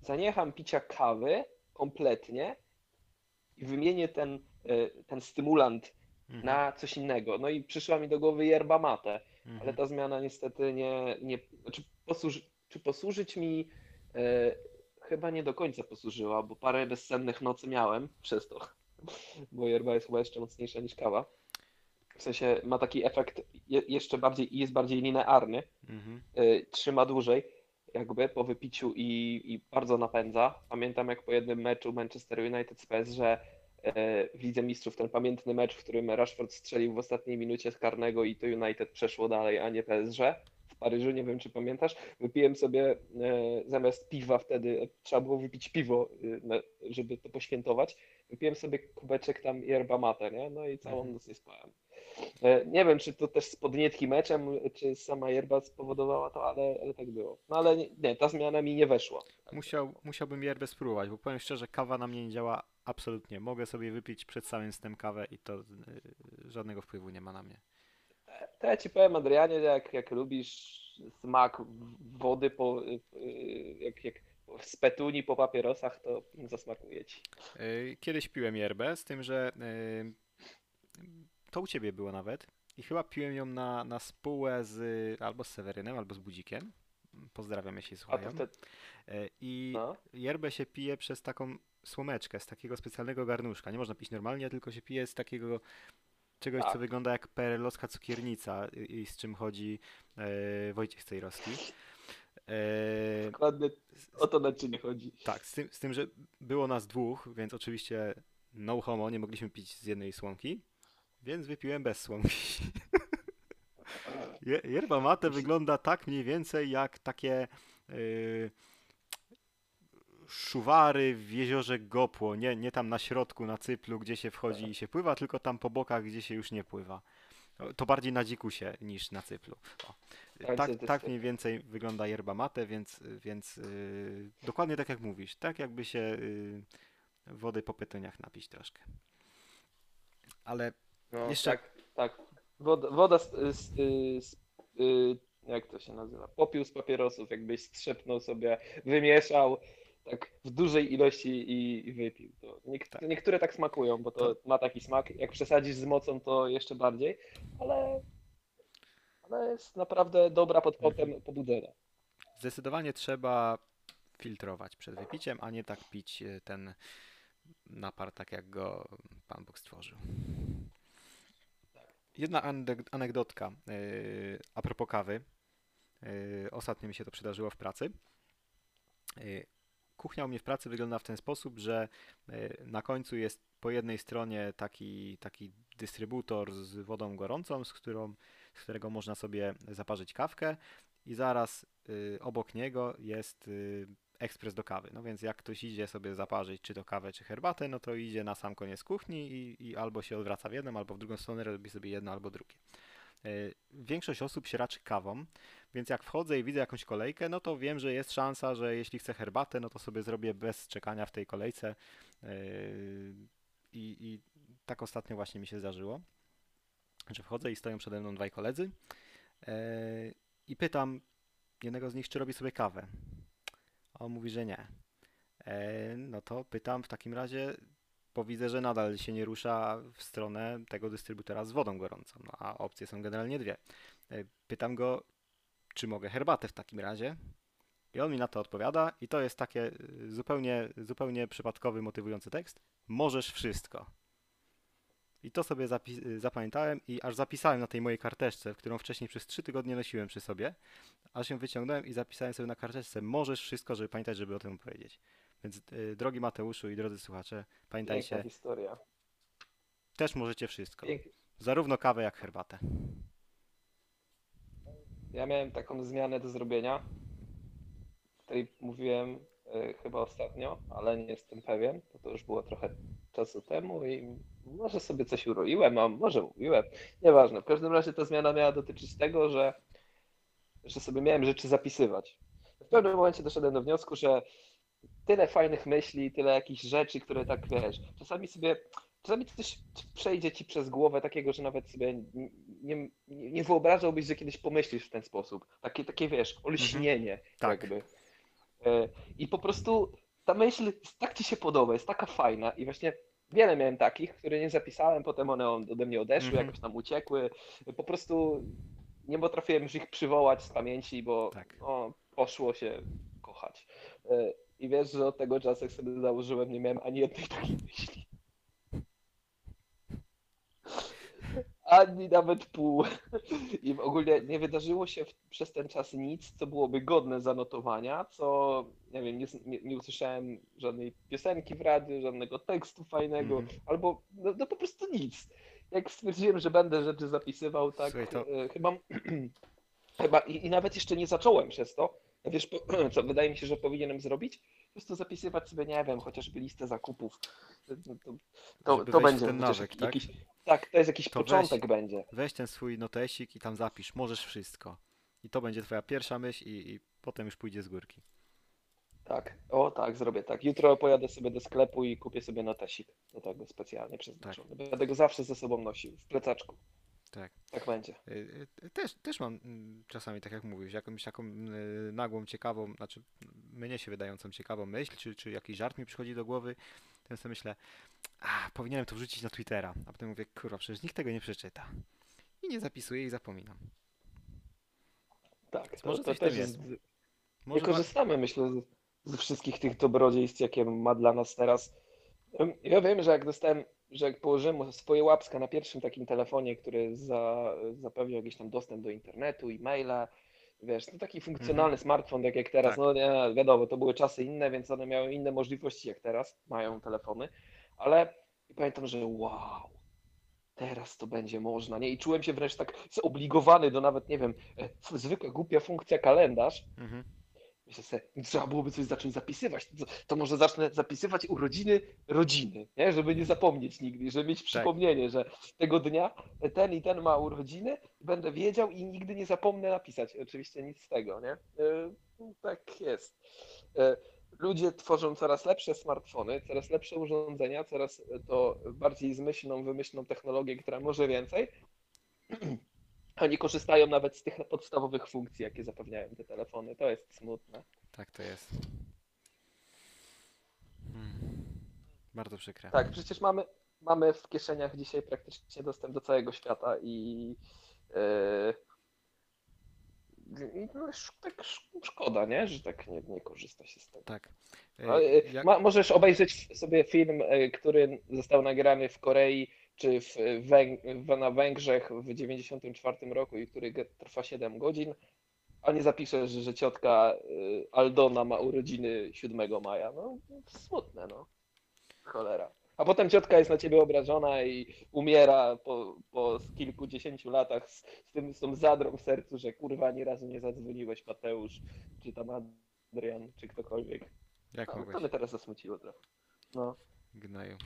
S1: zaniecham picia kawy kompletnie i wymienię ten, e, ten stymulant
S2: Mhm.
S1: na coś innego. No i przyszła mi do głowy yerba mate ale
S2: Mhm.
S1: ta zmiana niestety nie, nie znaczy posłuży, czy posłużyć mi chyba nie do końca posłużyła, bo parę bezsennych nocy miałem przez to, bo yerba jest chyba jeszcze mocniejsza niż kawa. W sensie ma taki efekt je, jeszcze bardziej, jest bardziej linearny,
S2: Mhm.
S1: e, trzyma dłużej jakby po wypiciu i, i bardzo napędza. Pamiętam jak po jednym meczu Manchester United z PSG e, w Lidze Mistrzów, ten pamiętny mecz, w którym Rashford strzelił w ostatniej minucie z karnego i to United przeszło dalej, a nie PSG w Paryżu, nie wiem czy pamiętasz. Wypiłem sobie e, zamiast piwa wtedy, trzeba było wypić piwo, e, żeby to poświętować. Wypiłem sobie kubeczek tam yerba mate, nie? No i całą
S2: Mhm.
S1: noc nie spałem. E, Nie wiem, czy to też z podnietki meczem, czy sama yerba spowodowała to, ale, ale tak było. No ale nie, nie, ta zmiana mi nie weszła.
S2: Musiał, musiałbym yerbę spróbować, bo powiem szczerze, kawa na mnie nie działa absolutnie. Mogę sobie wypić przed samym snem kawę i to żadnego wpływu nie ma na mnie.
S1: To ja ci powiem, Adrianie, jak, jak lubisz smak wody po, y, y, jak, jak z petuni po papierosach, to zasmakuje ci.
S2: Y, Kiedyś piłem yerbę, z tym, że to u ciebie było nawet i chyba piłem ją na, na spółę z albo z Sewerynem, albo z Budzikiem. Pozdrawiam, jeśli słuchają.
S1: wtedy,
S2: I
S1: no,
S2: yerbę się pije przez taką słomeczkę, z takiego specjalnego garnuszka. Nie można pić normalnie, tylko się pije z takiego czegoś, co
S1: Tak.
S2: wygląda jak perelowska cukiernica i, z czym chodzi e, Wojciech Cejrowski. E,
S1: dokładnie o to naczynie chodzi.
S2: tak, z tym, z tym, że było nas dwóch, więc oczywiście no homo, nie mogliśmy pić z jednej słomki, więc wypiłem bez słomki. Je- Yerba mate wygląda tak mniej więcej jak takie yy, szuwary w jeziorze Gopło, nie, nie tam na środku, na cyplu, gdzie się wchodzi i się pływa, tylko tam po bokach, gdzie się już nie pływa. To bardziej na dzikusie niż na cyplu. O.
S1: Tak,
S2: Tak, tak mniej więcej wygląda yerba mate, więc, więc yy, dokładnie tak jak mówisz, tak jakby się yy, wody po pytoniach napić troszkę. Ale
S1: No,
S2: Jeszcze-
S1: Tak, tak. Woda, woda z, z, z, y, jak to się nazywa? Popiół z papierosów, jakbyś strzepnął sobie, wymieszał tak w dużej ilości i, i wypił. To niek
S2: Tak.
S1: Niektóre tak smakują, bo to ma taki smak. Jak przesadzisz z mocą, to jeszcze bardziej, ale, ale jest naprawdę dobra pod kątem pobudzenia.
S2: Zdecydowanie trzeba filtrować przed wypiciem, a nie tak pić e, ten napar tak jak go Pan Bóg stworzył. Jedna aneg- anegdotka yy, a propos kawy. Yy, ostatnio mi się to przydarzyło w pracy. Kuchnia u mnie w pracy wygląda w ten sposób, że yy, na końcu jest po jednej stronie taki, taki dystrybutor z wodą gorącą, z, którą, z którego można sobie zaparzyć kawkę i zaraz y, obok niego jest y, ekspres do kawy. No więc jak ktoś idzie sobie zaparzyć czy to kawę, czy herbatę, no to idzie na sam koniec kuchni i, i albo się odwraca w jedną, albo w drugą stronę, robi sobie jedno albo drugie. Y, Większość osób się raczy kawą, więc jak wchodzę i widzę jakąś kolejkę, no to wiem, że jest szansa, że jeśli chcę herbatę, no to sobie zrobię bez czekania w tej kolejce. Y, I, i tak ostatnio właśnie mi się zdarzyło, że wchodzę i stoją przede mną dwaj koledzy. E, i pytam jednego z nich, czy robi sobie kawę. A on mówi, że nie. E, no to pytam w takim razie, bo widzę, że nadal się nie rusza w stronę tego dystrybutora z wodą gorącą, no, a opcje są generalnie dwie. E, Pytam go, czy mogę herbatę w takim razie? I on mi na to odpowiada i to jest takie y, zupełnie, zupełnie przypadkowy, motywujący tekst. Możesz wszystko. I to sobie y, zapamiętałem i aż zapisałem na tej mojej karteczce, którą wcześniej przez trzy tygodnie nosiłem przy sobie, aż ją wyciągnąłem i zapisałem sobie na karteczce możesz wszystko, żeby pamiętać, żeby o tym powiedzieć. Więc y, drogi Mateuszu i drodzy słuchacze, pamiętajcie,
S1: Piękna historia.
S2: też możecie wszystko.
S1: Pięk...
S2: Zarówno kawę, jak herbatę.
S1: Ja miałem taką zmianę do zrobienia, której mówiłem e, chyba ostatnio, ale nie jestem pewien, bo to już było trochę czasu temu i może sobie coś uroiłem, a może mówiłem, nieważne. W każdym razie ta zmiana miała dotyczyć tego, że, że sobie miałem rzeczy zapisywać. W pewnym momencie doszedłem do wniosku, że tyle fajnych myśli, tyle jakichś rzeczy, które tak wiesz, czasami sobie, czasami coś przejdzie ci przez głowę takiego, że nawet sobie nie, nie, wyobrażałbyś, że kiedyś pomyślisz w ten sposób. Takie, takie wiesz, olśnienie
S2: Tak.
S1: jakby. E, I po prostu ta myśl tak ci się podoba, jest taka fajna i właśnie wiele miałem takich, które nie zapisałem, potem one ode mnie odeszły,
S2: Mhm.
S1: jakoś tam uciekły. Po prostu nie potrafiłem już ich przywołać z pamięci, bo
S2: Tak.
S1: no, poszło się kochać. I wiesz, że od tego czasu, jak sobie założyłem, nie miałem ani jednej takiej myśli. Ani nawet pół. I w ogóle nie wydarzyło się w, przez ten czas nic, co byłoby godne zanotowania, co, nie wiem, nie, nie, usłyszałem żadnej piosenki w radiu, żadnego tekstu fajnego,
S2: Mhm.
S1: albo no, no po prostu nic. Jak stwierdziłem, że będę rzeczy zapisywał, tak
S2: Słuchaj, to-
S1: e, chyba, chyba i, i nawet jeszcze nie zacząłem przez to. Wiesz, co wydaje mi się, że powinienem zrobić? Po prostu zapisywać sobie, nie wiem, chociażby listę zakupów. To, to, to, będzie
S2: ten nawyk, tak?
S1: jakiś, tak, to jest jakiś
S2: To weź-
S1: początek będzie.
S2: Weź ten swój notesik i tam zapisz, możesz wszystko. I to będzie twoja pierwsza myśl i, i potem już pójdzie z górki.
S1: Tak, o tak, zrobię tak. Jutro pojadę sobie do sklepu i kupię sobie notesik do tego specjalnie przeznaczony. Będę go zawsze ze sobą nosił, w plecaczku.
S2: Tak.
S1: Tak będzie.
S2: Y, y, Też, też mam mm, czasami, tak jak mówisz, jakąś taką y, nagłą, ciekawą, znaczy mnie się wydającą ciekawą myśl, czy, czy jakiś żart mi przychodzi do głowy, to sobie myślę, a, powinienem to wrzucić na Twittera, a potem mówię, kurwa, przecież nikt tego nie przeczyta. I nie zapisuję i zapominam.
S1: Tak, to,
S2: może
S1: to
S2: coś w
S1: też jest.
S2: jest.
S1: Nie
S2: Może wa-
S1: korzystamy, myślę, z- ze wszystkich tych dobrodziejstw, jakie ma dla nas teraz. Ja wiem, że jak dostałem, że jak położyłem swoje łapska na pierwszym takim telefonie, który za, jakiś tam dostęp do internetu, e-maila, wiesz, no taki funkcjonalny smartfon, tak jak teraz,
S2: Tak.
S1: no nie, wiadomo, to były czasy inne, więc one miały inne możliwości, jak teraz mają telefony, ale i pamiętam, że wow, teraz to będzie można, nie? I czułem się wręcz tak zobligowany do nawet, nie wiem, e, zwykła głupia funkcja kalendarz,
S2: Mhm.
S1: Myślę sobie, trzeba byłoby coś zacząć zapisywać. To, może zacznę zapisywać urodziny rodziny, nie? żeby nie zapomnieć nigdy, żeby mieć przypomnienie, że tego dnia ten i ten ma urodziny, będę wiedział i nigdy nie zapomnę napisać. Oczywiście nic z tego, nie? E, Tak jest. E, Ludzie tworzą coraz lepsze smartfony, coraz lepsze urządzenia, coraz to bardziej zmyślną, wymyślną technologię, która może więcej. A nie korzystają nawet z tych podstawowych funkcji, jakie zapewniają te telefony. To jest smutne.
S2: Tak to jest. Hmm. Bardzo przykre.
S1: Tak, przecież mamy, mamy w kieszeniach dzisiaj praktycznie dostęp do całego świata i yy, no, tak sz- szkoda, nie? Że tak nie, nie korzysta się z tego.
S2: Tak. E, jak-
S1: ma, możesz obejrzeć sobie film, e, który został nagrany w Korei czy w Węg- na Węgrzech w 94 roku i który trwa 7 godzin, a nie zapiszesz, że ciotka e, Aldona ma urodziny 7 maja. No, smutne, no. Cholera. A potem ciotka jest na ciebie obrażona i umiera po, po kilkudziesięciu latach z, z, tym, z tą zadrą w sercu, że kurwa ani razu nie zadzwoniłeś Mateusz, czy tam Adrian, czy ktokolwiek.
S2: jak
S1: No, to
S2: mogłeś?
S1: mnie teraz zasmuciło trochę. No.
S2: Gnoju.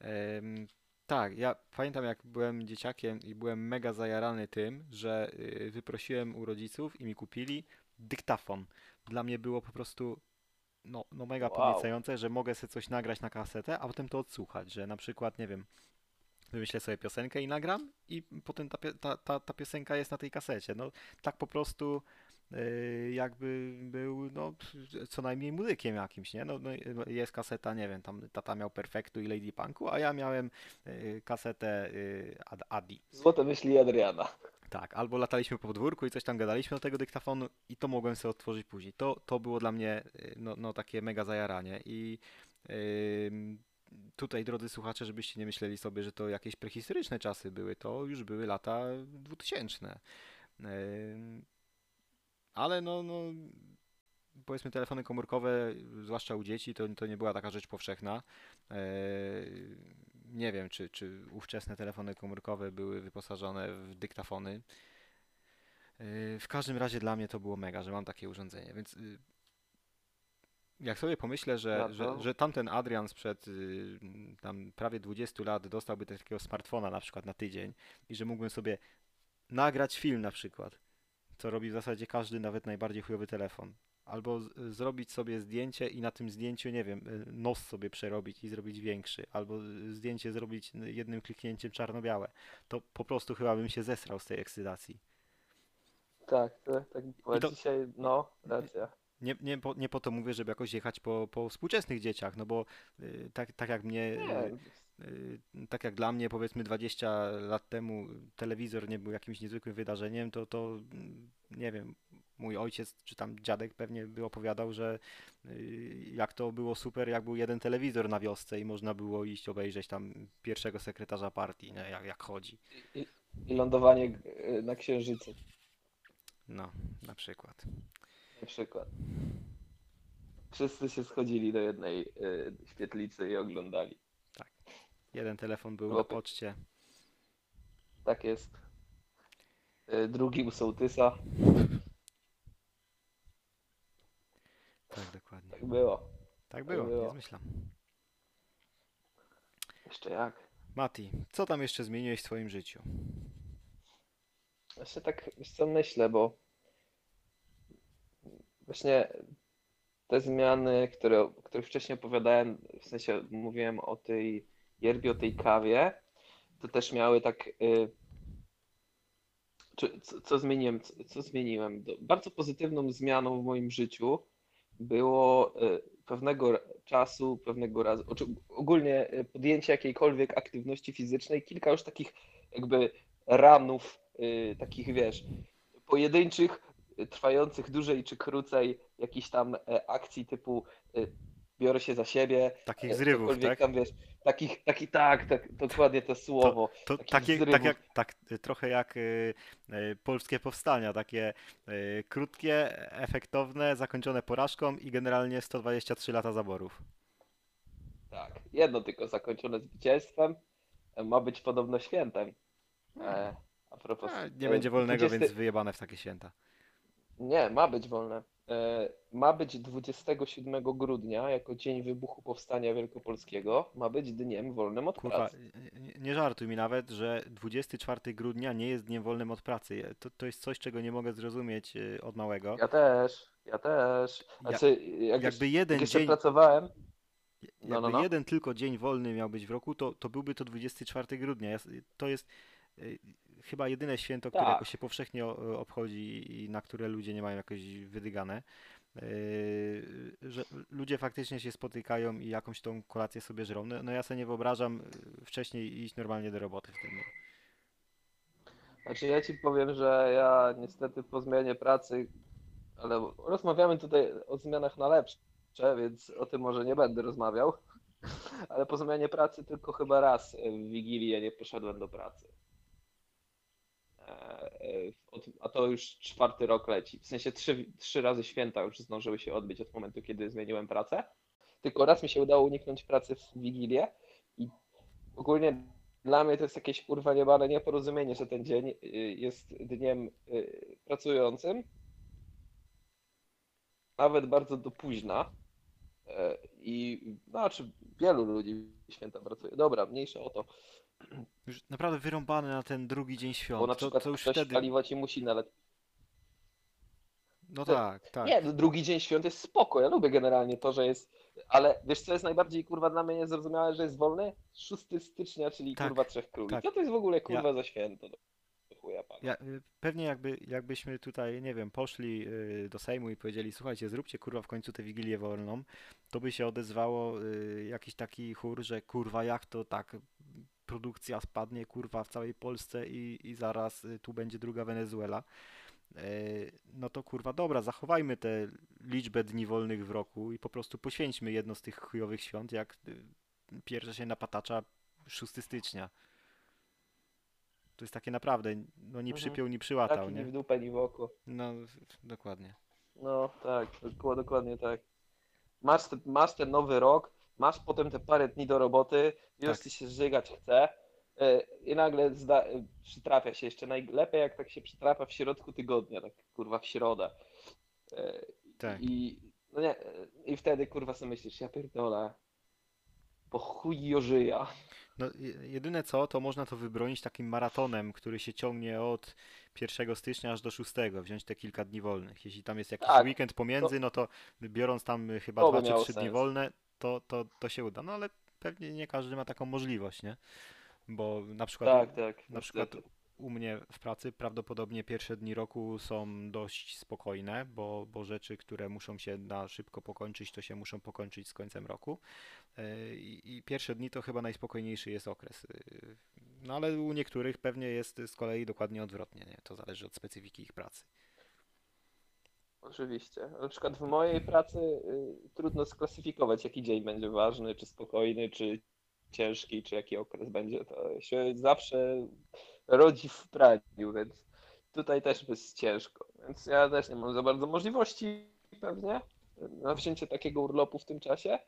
S2: Em, tak, ja pamiętam jak byłem dzieciakiem i byłem mega zajarany tym, że y, wyprosiłem u rodziców i mi kupili dyktafon. Dla mnie było po prostu no, no mega
S1: Wow.
S2: podniecające, że mogę sobie coś nagrać na kasetę, a potem to odsłuchać, że na przykład, nie wiem, wymyślę sobie piosenkę i nagram i potem ta, ta, ta, ta piosenka jest na tej kasecie. No tak po prostu jakby był no, co najmniej muzykiem jakimś, nie? No, no, jest kaseta, nie wiem, tam tata miał Perfektu i Lady Punku, a ja miałem y, kasetę y, Ad- Adi.
S1: Złote myśli Adriana.
S2: Tak, albo lataliśmy po podwórku i coś tam gadaliśmy do tego dyktafonu i to mogłem sobie otworzyć później. To, to było dla mnie y, no, no, takie mega zajaranie i tutaj, drodzy słuchacze, żebyście nie myśleli sobie, że to jakieś prehistoryczne czasy były, to już były lata 2000. Ale no, no, powiedzmy telefony komórkowe, zwłaszcza u dzieci, to, to nie była taka rzecz powszechna. Eee, nie wiem, czy, czy ówczesne telefony komórkowe były wyposażone w dyktafony. Eee, w każdym razie dla mnie to było mega, że mam takie urządzenie, więc y, jak sobie pomyślę, że,
S1: Ja
S2: że,
S1: to-
S2: że tamten Adrian sprzed y, tam prawie 20 lat dostałby takiego smartfona na przykład na tydzień i że mógłbym sobie nagrać film na przykład, co robi w zasadzie każdy, nawet najbardziej chujowy telefon. Albo z, zrobić sobie zdjęcie i na tym zdjęciu, nie wiem, y, nos sobie przerobić i zrobić większy, albo y, zdjęcie zrobić jednym kliknięciem czarno-białe. To po prostu chyba bym się zesrał z tej ekscytacji.
S1: Tak, tak, tak.
S2: To-
S1: dzisiaj, no, racja.
S2: Nie, nie, po, nie po to mówię, żeby jakoś jechać po, po współczesnych dzieciach, no bo y, tak, tak jak mnie,
S1: Nie,
S2: y, y, tak jak dla mnie powiedzmy 20 lat temu telewizor nie był jakimś niezwykłym wydarzeniem, to, to mm, nie wiem, mój ojciec czy tam dziadek pewnie by opowiadał, że y, jak to było super, jak był jeden telewizor na wiosce i można było iść obejrzeć tam pierwszego sekretarza partii, nie, jak, jak chodzi.
S1: i lądowanie y, na Księżycu
S2: No, na przykład.
S1: na przykład. Wszyscy się schodzili do jednej y, świetlicy i oglądali.
S2: Jeden telefon był na
S1: Chłopy.
S2: poczcie.
S1: Tak jest. Y, Drugi u sołtysa.
S2: Tak, dokładnie.
S1: Tak było.
S2: Tak było, nie
S1: było.
S2: zmyślam.
S1: Jeszcze jak?
S2: Mati, co tam jeszcze zmieniłeś w swoim życiu?
S1: Właśnie tak, wiesz co myślę, bo właśnie te zmiany, które, o których wcześniej opowiadałem, w sensie mówiłem o tej yerbie, o tej kawie, to też miały tak. Y, czy, co, co zmieniłem? Co, co zmieniłem? Do- Bardzo pozytywną zmianą w moim życiu było y, pewnego czasu, pewnego razu, ogólnie y, podjęcie jakiejkolwiek aktywności fizycznej, kilka już takich jakby ranów, y, takich wiesz, pojedynczych, trwających dłużej czy krócej, jakichś tam e, akcji typu y, biorę się za siebie,
S2: Takich
S1: e,
S2: zrywów, tak?
S1: tam wiesz, takich, taki, tak, tak, dokładnie to słowo.
S2: To
S1: takich
S2: takie, tak jak, tak, y, trochę jak y, y, polskie powstania, takie y, krótkie, efektowne, zakończone porażką i generalnie 123 lata zaborów.
S1: Tak, jedno tylko zakończone zwycięstwem e, ma być podobno świętem. E, a propos.
S2: A, nie
S1: e,
S2: będzie wolnego,
S1: 20
S2: więc wyjebane w takie święta.
S1: Nie, ma być wolne. E, ma być 27 grudnia, jako dzień wybuchu Powstania Wielkopolskiego, ma być dniem wolnym od
S2: Kurwa,
S1: pracy.
S2: nie, żartuj mi nawet, że 24 grudnia nie jest dniem wolnym od pracy. To, to jest coś, czego nie mogę zrozumieć y, od małego.
S1: Ja też, ja też.
S2: Ja-
S1: Znaczy, jak, już,
S2: Jakby jeden
S1: jak
S2: dzień,
S1: pracowałem,
S2: jakby
S1: no, no, no.
S2: jeden tylko dzień wolny miał być w roku, to, to byłby to 24 grudnia. Ja To jest y, chyba jedyne święto, które
S1: Tak.
S2: jakoś się powszechnie o- obchodzi i na które ludzie nie mają jakoś wydygane. Y, że ludzie faktycznie się spotykają i jakąś tą kolację sobie żrą. No, no ja sobie nie wyobrażam y, wcześniej iść normalnie do roboty w tym dniu.
S1: Znaczy ja ci powiem, że ja niestety po zmianie pracy, ale rozmawiamy tutaj o zmianach na lepsze, więc o tym może nie będę rozmawiał, ale po zmianie pracy tylko chyba raz w Wigilię nie poszedłem do pracy. A to już czwarty rok leci. W sensie trzy, trzy razy święta już zdążyły się odbyć od momentu, kiedy zmieniłem pracę. Tylko raz mi się udało uniknąć pracy w Wigilię i ogólnie dla mnie to jest jakieś kurwa niebane nieporozumienie, że ten dzień y, jest dniem y, pracującym. Nawet bardzo do późna. E, I znaczy wielu ludzi święta pracuje. Dobra, mniejsza o to.
S2: Już naprawdę wyrąbane na ten drugi dzień świąt.
S1: Bo na
S2: to,
S1: przykład
S2: to już
S1: ktoś
S2: wtedy.
S1: paliwo ci musi nawet.
S2: No
S1: to-
S2: tak, tak.
S1: Nie, drugi dzień świąt jest spoko. Ja lubię generalnie to, że jest. Ale wiesz, co jest najbardziej kurwa dla mnie niezrozumiałe, że jest wolny? 6 stycznia, czyli
S2: Tak,
S1: kurwa trzech króli.
S2: tak.
S1: Co to jest w ogóle kurwa za święto? chuja pana.
S2: Ja, y, pewnie jakby, jakbyśmy tutaj, nie wiem, poszli y, do Sejmu i powiedzieli, słuchajcie, zróbcie kurwa w końcu tę Wigilię wolną, to by się odezwało y, jakiś taki chór, że kurwa jak to tak produkcja spadnie kurwa w całej Polsce i, i zaraz y, tu będzie druga Wenezuela. Y, No to kurwa dobra, zachowajmy tę liczbę dni wolnych w roku i po prostu poświęćmy jedno z tych chujowych świąt, jak y, pierwsze się napatacza 6 stycznia. To jest takie naprawdę, no ni
S1: Mhm.
S2: przypiął, ni przyłatał,
S1: Taki ni
S2: nie?
S1: w dupę, ni w oko.
S2: No, dokładnie.
S1: No tak, dokładnie, tak. Masz, masz ten nowy rok, masz potem te parę dni do roboty, już
S2: Tak.
S1: ci się żygać chce e, i nagle zda, e, przytrafia się jeszcze najlepiej jak tak się przytrafia w środku tygodnia, tak kurwa w środę. E,
S2: Tak.
S1: I, no nie, I wtedy kurwa sobie myślisz, ja pierdolę, po chuj jożyja.
S2: No, je- jedyne co, to można to wybronić takim maratonem, który się ciągnie od 1 stycznia aż do 6, wziąć te kilka dni wolnych. Jeśli tam jest jakiś
S1: Tak,
S2: weekend pomiędzy, no to biorąc tam chyba
S1: To by
S2: 2 czy
S1: miało
S2: 3 dni wolne, to, to, to się uda. No ale pewnie nie każdy ma taką możliwość, nie? Bo na przykład
S1: Tak, tak.
S2: na przykład u mnie w pracy prawdopodobnie pierwsze dni roku są dość spokojne, bo, bo rzeczy, które muszą się na szybko pokończyć, to się muszą pokończyć z końcem roku. Yy, I, I pierwsze dni to chyba najspokojniejszy jest okres. Yy, No ale u niektórych pewnie jest z kolei dokładnie odwrotnie, nie? To zależy od specyfiki ich pracy.
S1: Oczywiście. Na przykład w mojej pracy y, trudno sklasyfikować, jaki dzień będzie ważny, czy spokojny, czy ciężki, czy jaki okres będzie. To się zawsze rodzi w praniu, więc tutaj też jest ciężko. Więc ja też nie mam za bardzo możliwości pewnie na wzięcie takiego urlopu w tym czasie.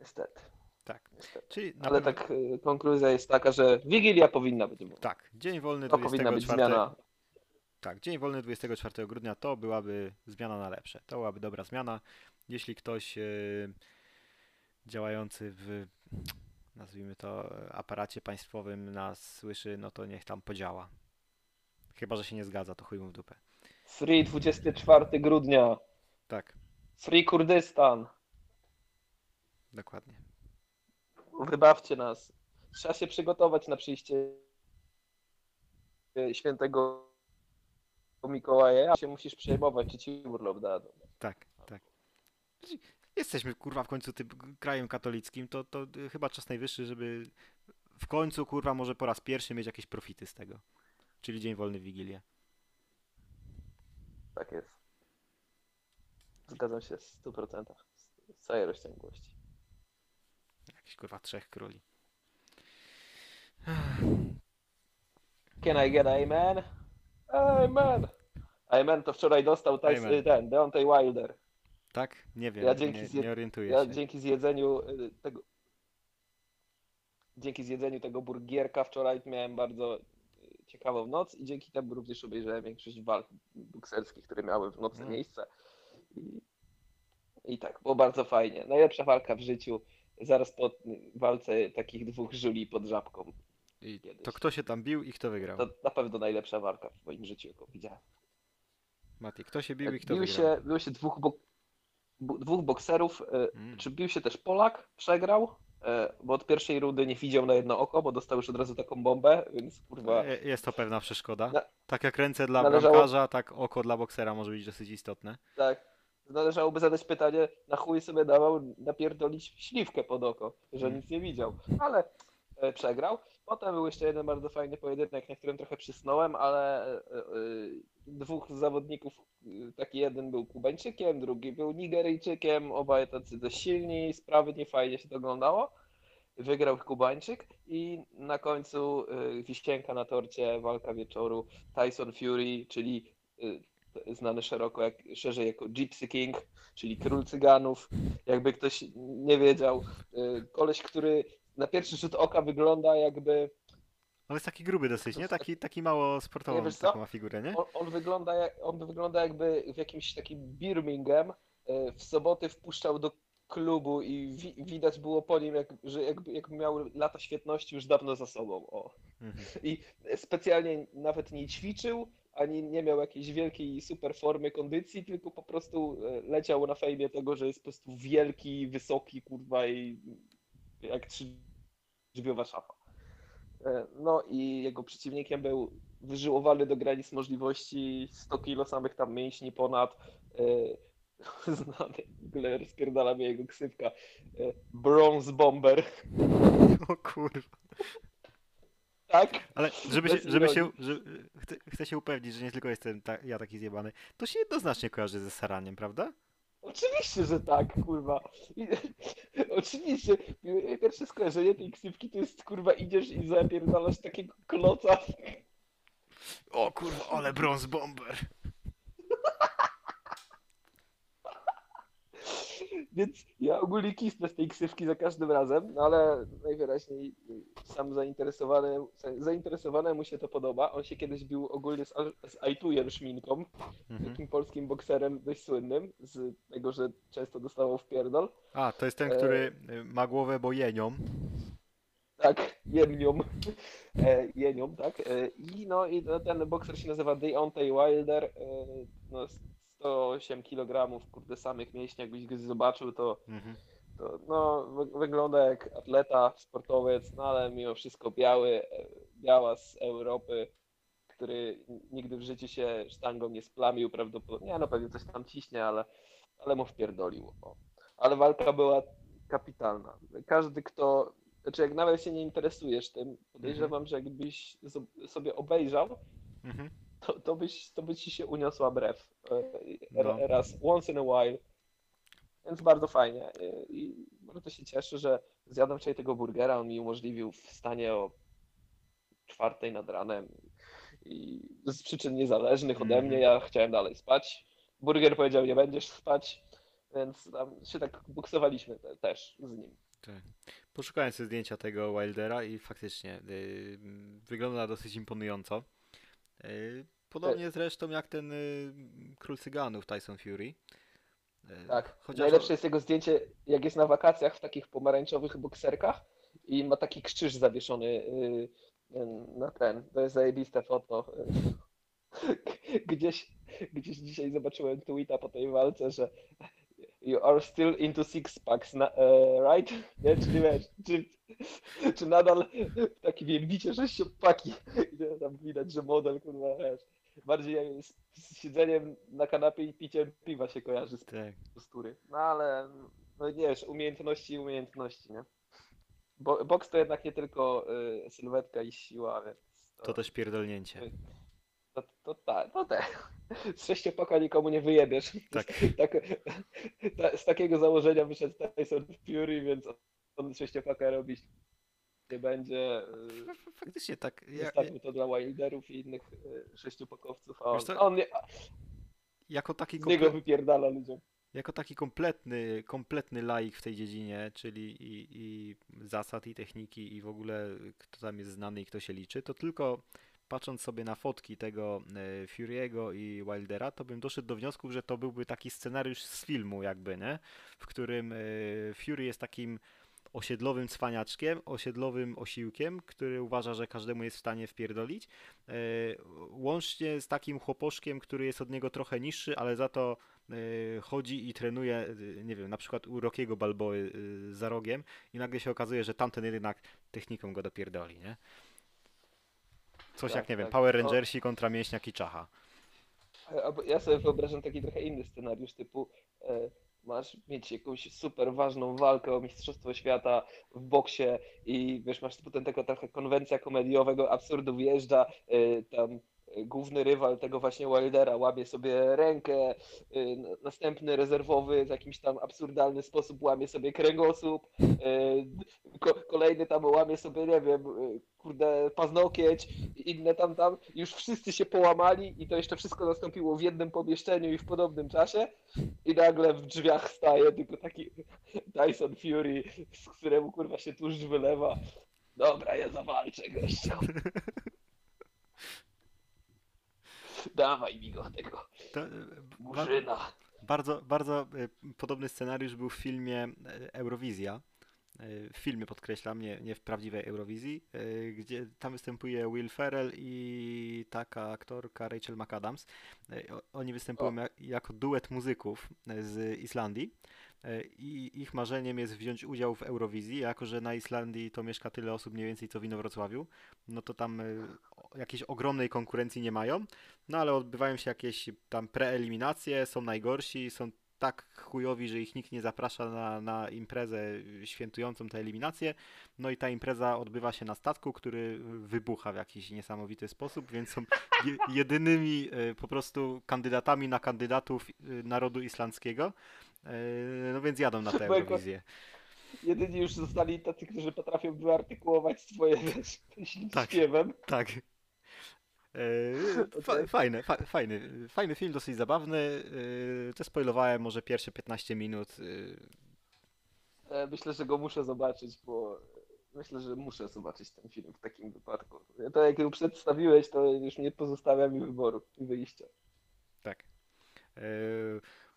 S1: Niestety,
S2: Tak.
S1: niestety.
S2: Czyli
S1: Ale
S2: pewno,
S1: tak y, konkluzja jest taka, że Wigilia powinna być wolna.
S2: tak, dzień wolny
S1: To powinna być
S2: 24
S1: zmiana.
S2: Tak, dzień wolny 24 grudnia to byłaby zmiana na lepsze. To byłaby dobra zmiana. Jeśli ktoś e, działający w, nazwijmy to, e, aparacie państwowym nas słyszy, no to niech tam podziała. Chyba, że się nie zgadza, to chuj mu w dupę.
S1: Free 24 grudnia.
S2: Tak,
S1: Free Kurdystan.
S2: dokładnie.
S1: Wybawcie nas. Trzeba się przygotować na przyjście świętego Mikołaja. Ja się musisz przejmować, czy ci urlop dadzą.
S2: Tak, tak. Jesteśmy kurwa w końcu tym krajem katolickim, to, to y, chyba czas najwyższy, żeby w końcu kurwa może po raz pierwszy mieć jakieś profity z tego. Czyli dzień wolny Wigilię.
S1: Tak jest. Zgadzam się w 100%. Z całej rozciągłości.
S2: Jakiś kurwa trzech króli.
S1: Can I get amen? Amen. Amen to wczoraj dostał
S2: Amen.
S1: ten, Deontay Wilder.
S2: Tak? Nie wiem,
S1: Ja dzięki
S2: nie,
S1: zje-
S2: nie orientuję
S1: Ja
S2: się.
S1: dzięki zjedzeniu y, tego dzięki zjedzeniu tego burgierka wczoraj miałem bardzo y, ciekawą noc i dzięki temu również obejrzałem większość walk bokserskich, które miały w nocy
S2: Mm.
S1: miejsce. I, I tak, było bardzo fajnie. Najlepsza walka w życiu. Zaraz po walce takich dwóch żuli pod żabką.
S2: I
S1: kiedyś.
S2: to kto się tam bił i kto wygrał?
S1: To na pewno najlepsza walka w moim życiu, jaką widziałem.
S2: Mati, kto się bił i kto
S1: Bił
S2: wygrał?
S1: się, bił się dwóch, bu- dwóch bokserów. y,
S2: Mm.
S1: Czy bił się też Polak? Przegrał? E, Bo od pierwszej rundy nie widział na jedno oko, bo dostał już od razu taką bombę, więc kurwa.
S2: Je- Jest to pewna przeszkoda.
S1: Na-
S2: Tak jak ręce dla
S1: należało-
S2: bramkarza, tak oko dla boksera może być dosyć istotne.
S1: Tak. Należałoby zadać pytanie, na chuj sobie dawał napierdolić śliwkę pod oko, że
S2: Mm.
S1: nic nie widział. Ale e, przegrał. Potem był jeszcze jeden bardzo fajny pojedynek, na którym trochę przysnąłem, ale e, e, dwóch zawodników, taki jeden był Kubańczykiem, drugi był Nigeryjczykiem, obaj tacy dość silni, sprawnie, fajnie się to oglądało. Wygrał Kubańczyk i na końcu wisienka na torcie, walka wieczoru Tyson Fury, czyli znany szeroko jak, szerzej jako Gypsy King, czyli król cyganów. Jakby ktoś nie wiedział, y, koleś, który na pierwszy rzut oka wygląda jakby,
S2: On jest taki gruby dosyć, nie? Taki, taki mało sportową
S1: Nie, wiesz
S2: taką ma figurę, nie?
S1: on, on, wygląda, on wygląda jakby w jakimś takim Birmingham y, w soboty wpuszczał do klubu i wi, widać było po nim, jak, że jakby, jakby miał lata świetności już dawno za sobą. O.
S2: Mhm.
S1: I specjalnie nawet nie ćwiczył, ani nie miał jakiejś wielkiej super formy kondycji, tylko po prostu e, leciał na fejmie tego, że jest po prostu wielki, wysoki, kurwa i jak drzwiowa szafa. E, No i jego przeciwnikiem był wyżyłowany do granic możliwości 100 kilo samych tam mięśni ponad e, znany, w ogóle rozpierdala mnie jego ksywka, Bronze Bomber,
S2: O kurwa.
S1: Tak?
S2: Ale żeby się, żeby się,
S1: ironii.
S2: że, chcę, chcę się upewnić, że nie tylko jestem ta, ja taki zjebany, to się jednoznacznie kojarzy ze saraniem, prawda?
S1: Oczywiście, że tak, kurwa. I, oczywiście, pierwsze skojarzenie tej ksywki to jest, kurwa, idziesz i zapierdalasz takiego kloca.
S2: O kurwa, ale bronze bomber.
S1: Więc ja ogólnie kisnę z tej ksywki za każdym razem, no ale najwyraźniej sam zainteresowany, zainteresowanemu się to podoba. On się kiedyś bił ogólnie z, z Aitujem Szminką,
S2: Mhm.
S1: takim polskim bokserem dość słynnym, z tego, że często dostawał w pierdol.
S2: A, to jest ten, który y, ma głowę bojenią.
S1: Tak, jemnią. E, jenią, tak. E, I no i ten bokser się nazywa Deontay Wilder. E, no, 108 kg, kurde, samych mięśni, jakbyś go zobaczył, to,
S2: Mhm.
S1: to no, wy, wygląda jak atleta, sportowiec, no ale mimo wszystko biały, e, biała z Europy, który nigdy w życiu się sztangą nie splamił, prawdopodobnie, nie, no pewnie coś tam ciśnie, ale, ale mu wpierdolił. O. Ale walka była kapitalna. Każdy, kto, znaczy jak nawet się nie interesujesz tym, podejrzewam, że jakbyś sobie obejrzał,
S2: Mhm.
S1: To, to, byś, to by ci się uniosła brew. e,
S2: No.
S1: ra- Raz, once in a while. Więc bardzo fajnie. E, I bardzo się cieszę, że zjadłem wczoraj tego burgera. On mi umożliwił wstanie o czwartej nad ranem. I z przyczyn niezależnych ode
S2: Mhm.
S1: mnie ja chciałem dalej spać. Burger powiedział, nie będziesz spać. Więc tam się tak buksowaliśmy te, też z nim.
S2: Tak. Poszukałem sobie zdjęcia tego Wildera i faktycznie y, wygląda dosyć imponująco. Y, podobnie zresztą jak ten y, król cyganów Tyson Fury. Y,
S1: Tak.
S2: Chociaż
S1: Najlepsze jest jego zdjęcie, jak jest na wakacjach w takich pomarańczowych bokserkach i ma taki krzyż zawieszony y, y, na ten. To jest zajebiste foto. Gdzieś, gdzieś dzisiaj zobaczyłem tweeta po tej walce, że you are still into six packs, na, e, right? Nie, czy nie wiesz, czy, czy nadal w takim wielbicie sześciopaki. I tam widać, że model, kurwa, wiesz, bardziej z, z siedzeniem na kanapie i piciem piwa się kojarzy z
S2: tak.
S1: postury. No ale, no nie wiesz, umiejętności i umiejętności, nie? Bo, boks to jednak nie tylko y, sylwetka i siła, więc
S2: To też pierdolnięcie.
S1: to, to, ta, to te. Z sześciopaka nikomu nie wyjebiesz.
S2: Tak.
S1: tak ta, z takiego założenia wyszedł Tyson Fury, więc on sześciopaka robić nie będzie. y,
S2: Faktycznie tak. Ja, ja,
S1: to dla Wilderów i innych y, sześciopakowców, a on,
S2: co?
S1: on nie,
S2: jako taki
S1: z niego
S2: komple-
S1: wypierdala ludziom.
S2: jako taki kompletny, kompletny laik w tej dziedzinie, czyli i, i zasad, i techniki, i w ogóle kto tam jest znany i kto się liczy, to tylko patrząc sobie na fotki tego e, Fury'ego i Wildera, to bym doszedł do wniosku, że to byłby taki scenariusz z filmu jakby, nie? W którym e, Fury jest takim osiedlowym cwaniaczkiem, osiedlowym osiłkiem, który uważa, że każdemu jest w stanie wpierdolić, e, łącznie z takim chłoposzkiem, który jest od niego trochę niższy, ale za to y, chodzi i trenuje, y, nie wiem, na przykład u Rockiego Balboy za rogiem i nagle się okazuje, że tamten jednak techniką go dopierdoli, nie? Coś
S1: Tak,
S2: jak, nie wiem,
S1: tak.
S2: Power
S1: O.
S2: Rangersi kontra Mięśniak i Czacha.
S1: Ja sobie wyobrażam taki trochę inny scenariusz, typu e, masz mieć jakąś super ważną walkę o Mistrzostwo Świata w boksie i wiesz, masz potem taka trochę konwencja komediowego absurdu wjeżdża, e, tam główny rywal tego właśnie Wildera łamie sobie rękę, n- następny rezerwowy w jakiś tam absurdalny sposób łamie sobie kręgosłup, ko kolejny tam łamie sobie, nie wiem, e, kurde, paznokieć, inne tam tam, już wszyscy się połamali i to jeszcze wszystko nastąpiło w jednym pomieszczeniu i w podobnym czasie i nagle w drzwiach staje tylko taki Tyson Fury, z któremu kurwa się tłuszcz wylewa. Dobra, ja zawalczę gościu. Dawaj mi go tego
S2: To, ba-
S1: murzyna.
S2: bardzo, bardzo y, podobny scenariusz był w filmie y, Eurowizja, w filmie podkreślam, nie, nie w prawdziwej Eurowizji, e, gdzie tam występuje Will Ferrell i taka aktorka Rachel McAdams. E, Oni występują
S1: O.
S2: ja- jako duet muzyków e, z Islandii e, i ich marzeniem jest wziąć udział w Eurowizji, jako że na Islandii to mieszka tyle osób mniej więcej co w Inowrocławiu, no to tam e, jakiejś ogromnej konkurencji nie mają, no ale odbywają się jakieś tam preeliminacje, są najgorsi, są tak chujowi, że ich nikt nie zaprasza na, na imprezę świętującą tę eliminację. No i ta impreza odbywa się na statku, który wybucha w jakiś niesamowity sposób, więc są je, jedynymi e, po prostu kandydatami na kandydatów e, narodu islandzkiego. E, No więc jadą na tę Eurowizję.
S1: Jedyni już zostali tacy, którzy potrafią wyartykułować swoje wiesz,
S2: Tak.
S1: śpiewem.
S2: Tak. E,
S1: Okej.
S2: fajny, fa fajny, fajny film, dosyć zabawny. E, Te spoilowałem może pierwsze 15 minut. e,
S1: Myślę, że go muszę zobaczyć, bo myślę, że muszę zobaczyć ten film w takim wypadku. To jak ją przedstawiłeś, to już nie pozostawia mi wyboru i wyjścia.
S2: Tak. E,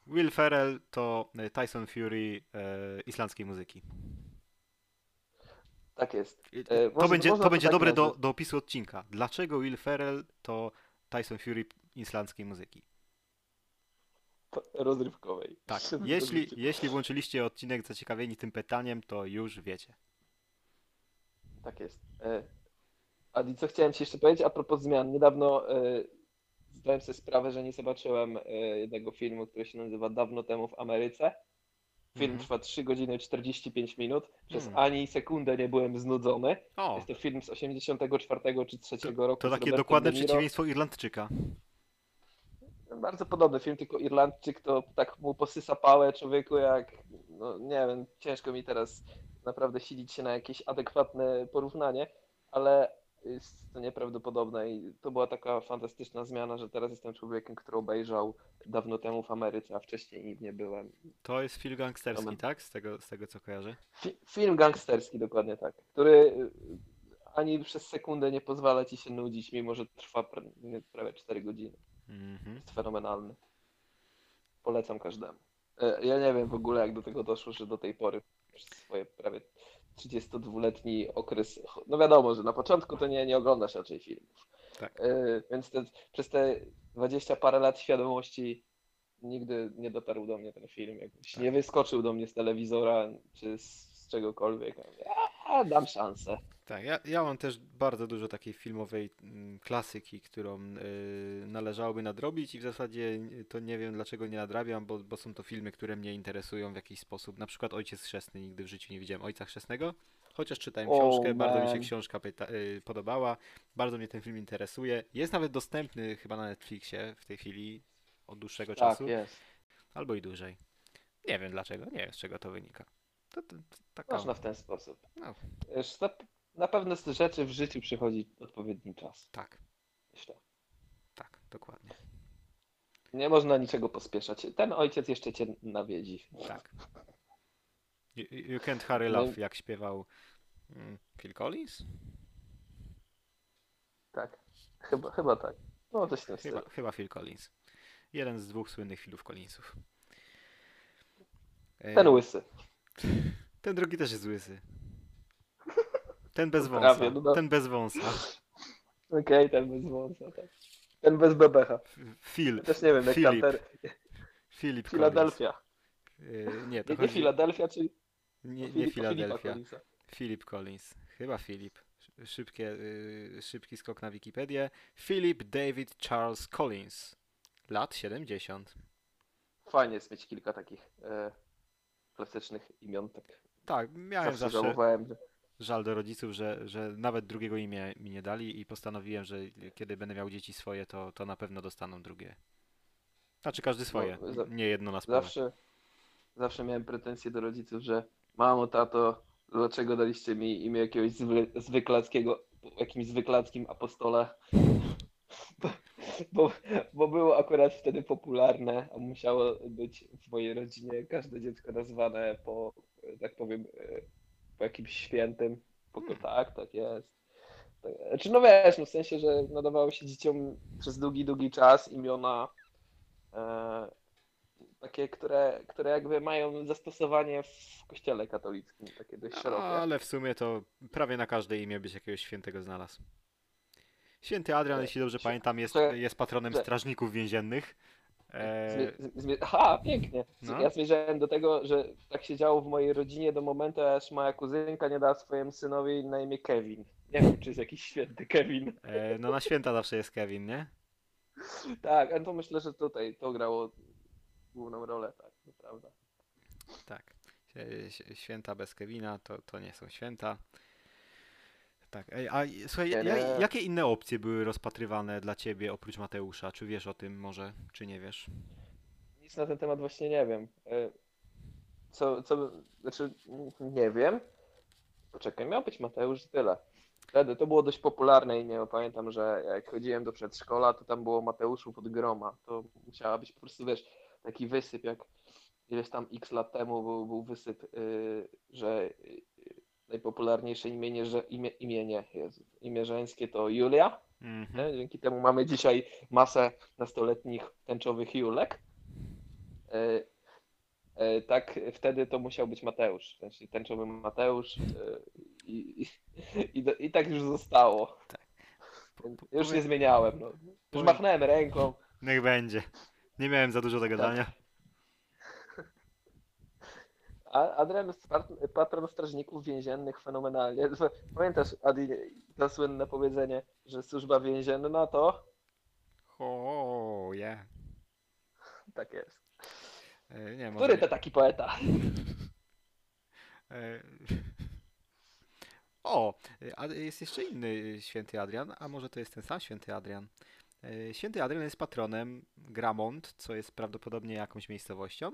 S2: Will Ferrell to e, Tyson Fury e, islandzkiej muzyki.
S1: Tak jest. E,
S2: To
S1: może-
S2: będzie, to będzie
S1: tak
S2: dobre do, do opisu odcinka. Dlaczego Will Ferrell to Tyson Fury islandzkiej muzyki?
S1: Rozrywkowej.
S2: Tak. Jeśli, jeśli włączyliście odcinek zaciekawieni tym pytaniem, to już wiecie.
S1: Tak jest. E, Adi, co chciałem Ci jeszcze powiedzieć a propos zmian. Niedawno e, zdałem sobie sprawę, że nie zobaczyłem e, jednego filmu, który się nazywa Dawno temu w Ameryce. Film
S2: Mhm.
S1: trwa 3 godziny 45 minut. Przez
S2: Hmm.
S1: ani sekundę nie byłem znudzony.
S2: O,
S1: Jest to film z 84 czy 3 roku.
S2: to takie dokładne przeciwieństwo Irlandczyka.
S1: Bardzo podobny film, tylko Irlandczyk to tak mu posysa pałę człowieku jak, no nie wiem, ciężko mi teraz naprawdę silić się na jakieś adekwatne porównanie, ale jest to nieprawdopodobne i to była taka fantastyczna zmiana, że teraz jestem człowiekiem, który obejrzał dawno temu w Ameryce, a wcześniej nim nie byłem.
S2: To jest film gangsterski, tak? Z tego, z tego co kojarzę.
S1: Fi- film gangsterski, dokładnie tak, który y, ani przez sekundę nie pozwala ci się nudzić, mimo że trwa prawie 4 godziny.
S2: Mhm.
S1: jest fenomenalny. Polecam każdemu. E, Ja nie wiem w ogóle, jak do tego doszło, że do tej pory przez swoje prawie 32-letni okres, no wiadomo, że na początku to nie, nie oglądasz raczej filmów.
S2: Tak.
S1: E, Więc te, przez te 20 parę lat świadomości nigdy nie dotarł do mnie ten film. Jakoś
S2: Tak.
S1: nie wyskoczył do mnie z telewizora czy z, z czegokolwiek. A, dam szansę.
S2: Tak, ja, ja mam też bardzo dużo takiej filmowej mm, klasyki, którą y, należałoby nadrobić i w zasadzie to nie wiem dlaczego nie nadrabiam, bo, bo są to filmy, które mnie interesują w jakiś sposób. Na przykład Ojciec Chrzestny, nigdy w życiu nie widziałem Ojca Chrzestnego, chociaż czytałem
S1: Oh,
S2: książkę, bardzo mi się książka pyta, y, podobała, bardzo mnie ten film interesuje. Jest nawet dostępny chyba na Netflixie w tej chwili od dłuższego
S1: Tak,
S2: czasu,
S1: jest.
S2: albo i dłużej. Nie wiem dlaczego, nie wiem z czego to wynika. To, to, to taka...
S1: Można w ten sposób.
S2: No.
S1: Na, pewne z rzeczy w życiu przychodzi odpowiedni czas.
S2: Tak,
S1: Myślę.
S2: tak, dokładnie.
S1: Nie można niczego pospieszać. Ten ojciec jeszcze cię nawiedzi.
S2: Tak. You, you can't hurry
S1: No
S2: love, jak śpiewał mm, Phil Collins?
S1: Tak. Chyba, chyba tak. No coś stylu.
S2: Chyba, chyba Phil Collins. Jeden z dwóch słynnych Philów Collinsów.
S1: Ten łysy.
S2: Ten drugi też jest łysy. Ten bez
S1: Prawie,
S2: wąsa.
S1: no do-
S2: Ten bez wąsa.
S1: Okej, ten bez wąsa, tak. Ten bez bebecha.
S2: Phil.
S1: Też nie wiem, jak
S2: Filip.
S1: tam ten...
S2: Philip
S1: Filadelfia.
S2: E, nie, to
S1: Nie, nie
S2: chodzi...
S1: Filadelfia, czy...
S2: Nie, nie Filadelfia. Philip Collins. Chyba Philip. Szy- Szybkie, y, szybki skok na Wikipedię. Philip David Charles Collins. Lat 70.
S1: Fajnie jest mieć kilka takich e, klasycznych imion. Tak.
S2: Tak, miałem
S1: Zawsze
S2: zawsze
S1: żałowałem, że...
S2: żal do rodziców, że, że nawet drugiego imię mi nie dali i postanowiłem, że kiedy będę miał dzieci swoje, to, to na pewno dostaną drugie. Znaczy każdy swoje,
S1: No,
S2: nie jedno na sprawę.
S1: Zawsze, zawsze miałem pretensje do rodziców, że mamo, tato, dlaczego daliście mi imię jakiegoś zwy, zwyklackiego, jakimś zwyklackim apostole? Bo, bo, było akurat wtedy popularne, a musiało być w mojej rodzinie każde dziecko nazwane po, tak powiem, e, po jakimś świętym. Po,
S2: Hmm.
S1: Tak, tak jest. Tak, Znaczy, no wiesz, no w sensie, że nadawało się dzieciom przez długi, długi czas imiona e, takie, które, które jakby mają zastosowanie w kościele katolickim, takie dość szerokie.
S2: Ale w sumie to prawie na każde imię byś jakiegoś świętego znalazł. Święty Adrian, jeśli dobrze pamiętam, jest, jest patronem strażników więziennych. E,
S1: Aha, pięknie.
S2: No.
S1: Ja zmierzałem do tego, że tak się działo w mojej rodzinie do momentu, aż moja kuzynka nie dała swojemu synowi na imię Kevin. Nie wiem, czy jest jakiś święty Kevin.
S2: e, no na święta zawsze jest Kevin, nie?
S1: Tak, ale to myślę, że tutaj to grało główną rolę, tak, to prawda.
S2: Tak. E, Święta bez Kevina to, to nie są święta. Tak, ej, a słuchaj, ja,
S1: nie.
S2: jakie inne opcje były rozpatrywane dla ciebie oprócz Mateusza? Czy wiesz o tym może, czy nie wiesz?
S1: Nic na ten temat właśnie nie wiem. E, Co, co, znaczy, nie wiem. Poczekaj, miał być Mateusz i tyle. Wtedy to było dość popularne i nie pamiętam, że jak chodziłem do przedszkola, to tam było Mateuszów od groma. To musiała być po prostu, wiesz, taki wysyp, jak ileś tam x lat temu był, był wysyp, y, że y, najpopularniejsze imienie, że imię, imienie Jezu, imię żeńskie to Julia.
S2: Mhm.
S1: Dzięki temu mamy dzisiaj masę nastoletnich tęczowych Julek. E, e, Tak, wtedy to musiał być Mateusz, znaczy tęczowy Mateusz e, i, i, i, do- i tak już zostało.
S2: Tak.
S1: Więc
S2: Po-
S1: Już nie zmieniałem. No. Już machnąłem ręką.
S2: Niech będzie. Nie miałem za dużo do gadania.
S1: A Adrian jest pat- patron strażników więziennych fenomenalnie. Pamiętasz, Adi, to słynne powiedzenie, że służba więzienna to
S2: O, je.
S1: tak jest.
S2: E, Nie,
S1: Który to taki poeta?
S2: E, O, jest jeszcze inny święty Adrian, a może to jest ten sam święty Adrian. E, Święty Adrian jest patronem Gramont, co jest prawdopodobnie jakąś miejscowością,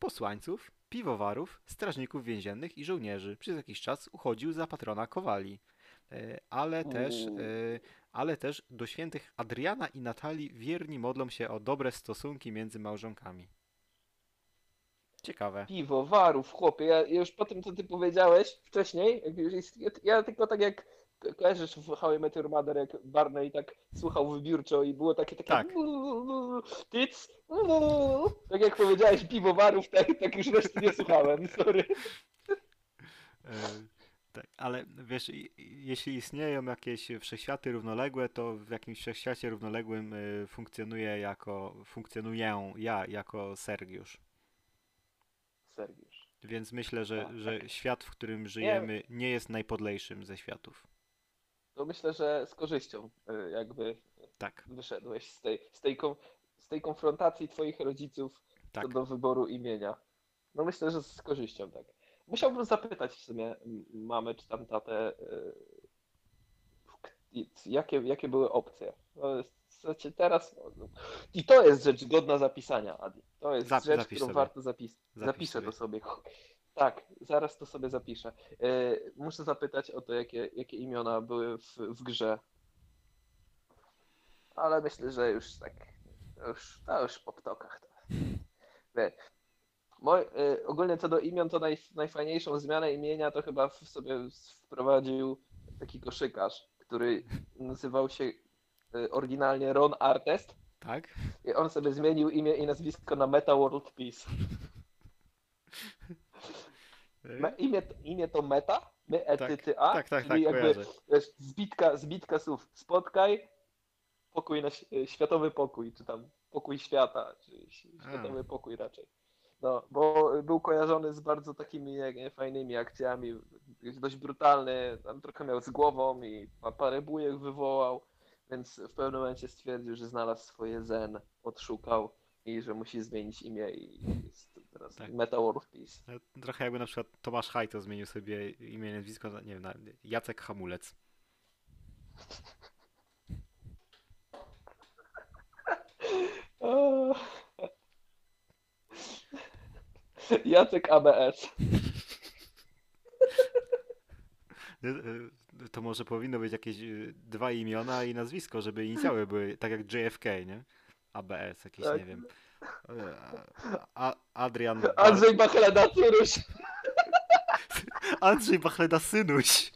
S2: posłańców, piwowarów, strażników więziennych i żołnierzy. Przez jakiś czas uchodził za patrona Kowali. E, Ale też, e, ale też do świętych Adriana i Natalii wierni modlą się o dobre stosunki między małżonkami. Ciekawe.
S1: piwowarów, chłopie. Ja, już po tym, co ty powiedziałeś wcześniej, ja, ja tylko tak jak kojarzysz w How I Met Your Mother, jak Barney tak słuchał wybiórczo i było takie takie
S2: Tak.
S1: tyc, tak jak powiedziałeś piwowarów, tak, tak już reszty nie słuchałem, sorry.
S2: E, Tak, ale wiesz, jeśli istnieją jakieś wszechświaty równoległe, to w jakimś wszechświacie równoległym y, funkcjonuję jako, funkcjonuję ja jako Sergiusz.
S1: Sergiusz.
S2: Więc myślę, że,
S1: A,
S2: że
S1: tak.
S2: świat, w którym żyjemy, nie jest najpodlejszym ze światów.
S1: To myślę, że z korzyścią y, jakby
S2: Tak,
S1: wyszedłeś z tej, z tej, z tej konfrontacji twoich rodziców
S2: tak.
S1: co do wyboru imienia. No myślę, że z korzyścią, tak. Musiałbym zapytać w sumie m, mamę czy tam tatę, y, jakie, jakie były opcje. Jest, znaczy teraz, i to jest rzecz godna zapisania, Adi. To jest
S2: Zap-
S1: rzecz, którą
S2: sobie.
S1: warto zapisać.
S2: Zapisz
S1: Zapiszę
S2: sobie.
S1: to sobie. Tak, zaraz to sobie zapiszę. Y, muszę zapytać o to, jakie, jakie imiona były w, w grze. Ale myślę, że już tak, to już, to już po ptokach. To. Wie, Moj, y, ogólnie co do imion, to naj, najfajniejszą zmianę imienia to chyba w sobie wprowadził taki koszykarz, który nazywał się y, oryginalnie Ron Artest
S2: Tak?
S1: i on sobie zmienił imię i nazwisko na Meta World Peace. Me, imię, imię to Meta, my e, ty,
S2: Tak,
S1: ty, a,
S2: tak, tak,
S1: czyli
S2: tak,
S1: jakby wiesz, zbitka, zbitka słów. Spotkaj, pokój na, y, światowy pokój, czy tam pokój świata, czy ś-
S2: A.
S1: światowy pokój raczej. No, bo był kojarzony z bardzo takimi fajnymi akcjami, jest dość brutalny, tam trochę miał z głową i pa- parę bujek wywołał, więc w pewnym momencie stwierdził, że znalazł swoje zen, odszukał i że musi zmienić imię i teraz
S2: Tak.
S1: Meta Peace.
S2: No, Trochę jakby na przykład Tomasz Hajto zmienił sobie imię i nazwisko, na, nie wiem, na Jacek Hamulec.
S1: Jacek ABS.
S2: Y, y, To może powinno być jakieś y, dwa imiona i nazwisko, żeby inicjały były tak jak JFK, nie? ABS, jakieś,
S1: Tak.
S2: nie wiem. A, Adrian.
S1: Andrzej Bachleda Cyruś.
S2: Andrzej Bachleda Synuś.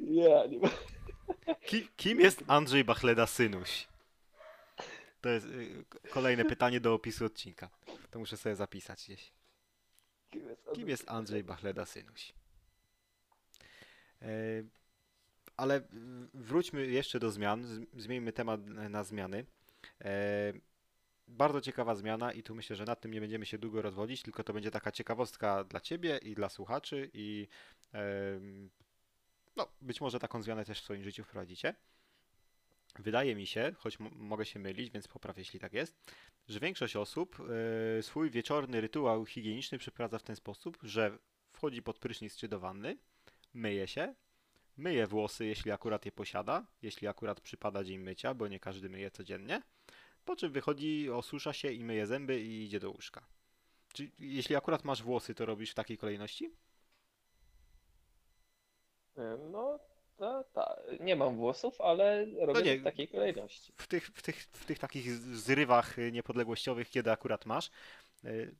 S1: Nie, nie ma.
S2: Ki, kim jest Andrzej Bachleda Synuś? To jest y, kolejne pytanie do opisu odcinka. To muszę sobie zapisać gdzieś.
S1: Kim jest,
S2: Kim jest Andrzej Bachleda Synuś? E, Ale wróćmy jeszcze do zmian. Zmieńmy temat e, na zmiany. E, Bardzo ciekawa zmiana i tu myślę, że nad tym nie będziemy się długo rozwodzić, tylko to będzie taka ciekawostka dla Ciebie i dla słuchaczy i em, no, być może taką zmianę też w swoim życiu wprowadzicie. Wydaje mi się, choć mogę się mylić, więc popraw jeśli tak jest, że większość osób e, swój wieczorny rytuał higieniczny przeprowadza w ten sposób, że wchodzi pod prysznic czy do wanny, myje się, myje włosy, jeśli akurat je posiada, jeśli akurat przypada dzień mycia, bo nie każdy myje codziennie, po czym wychodzi, osusza się i myje zęby i idzie do łóżka. Czy jeśli akurat masz włosy, to robisz w takiej kolejności?
S1: No, ta, ta. Nie mam włosów, ale robię
S2: No nie.
S1: to w takiej kolejności.
S2: W tych, w tych, w tych takich zrywach niepodległościowych, kiedy akurat masz, y,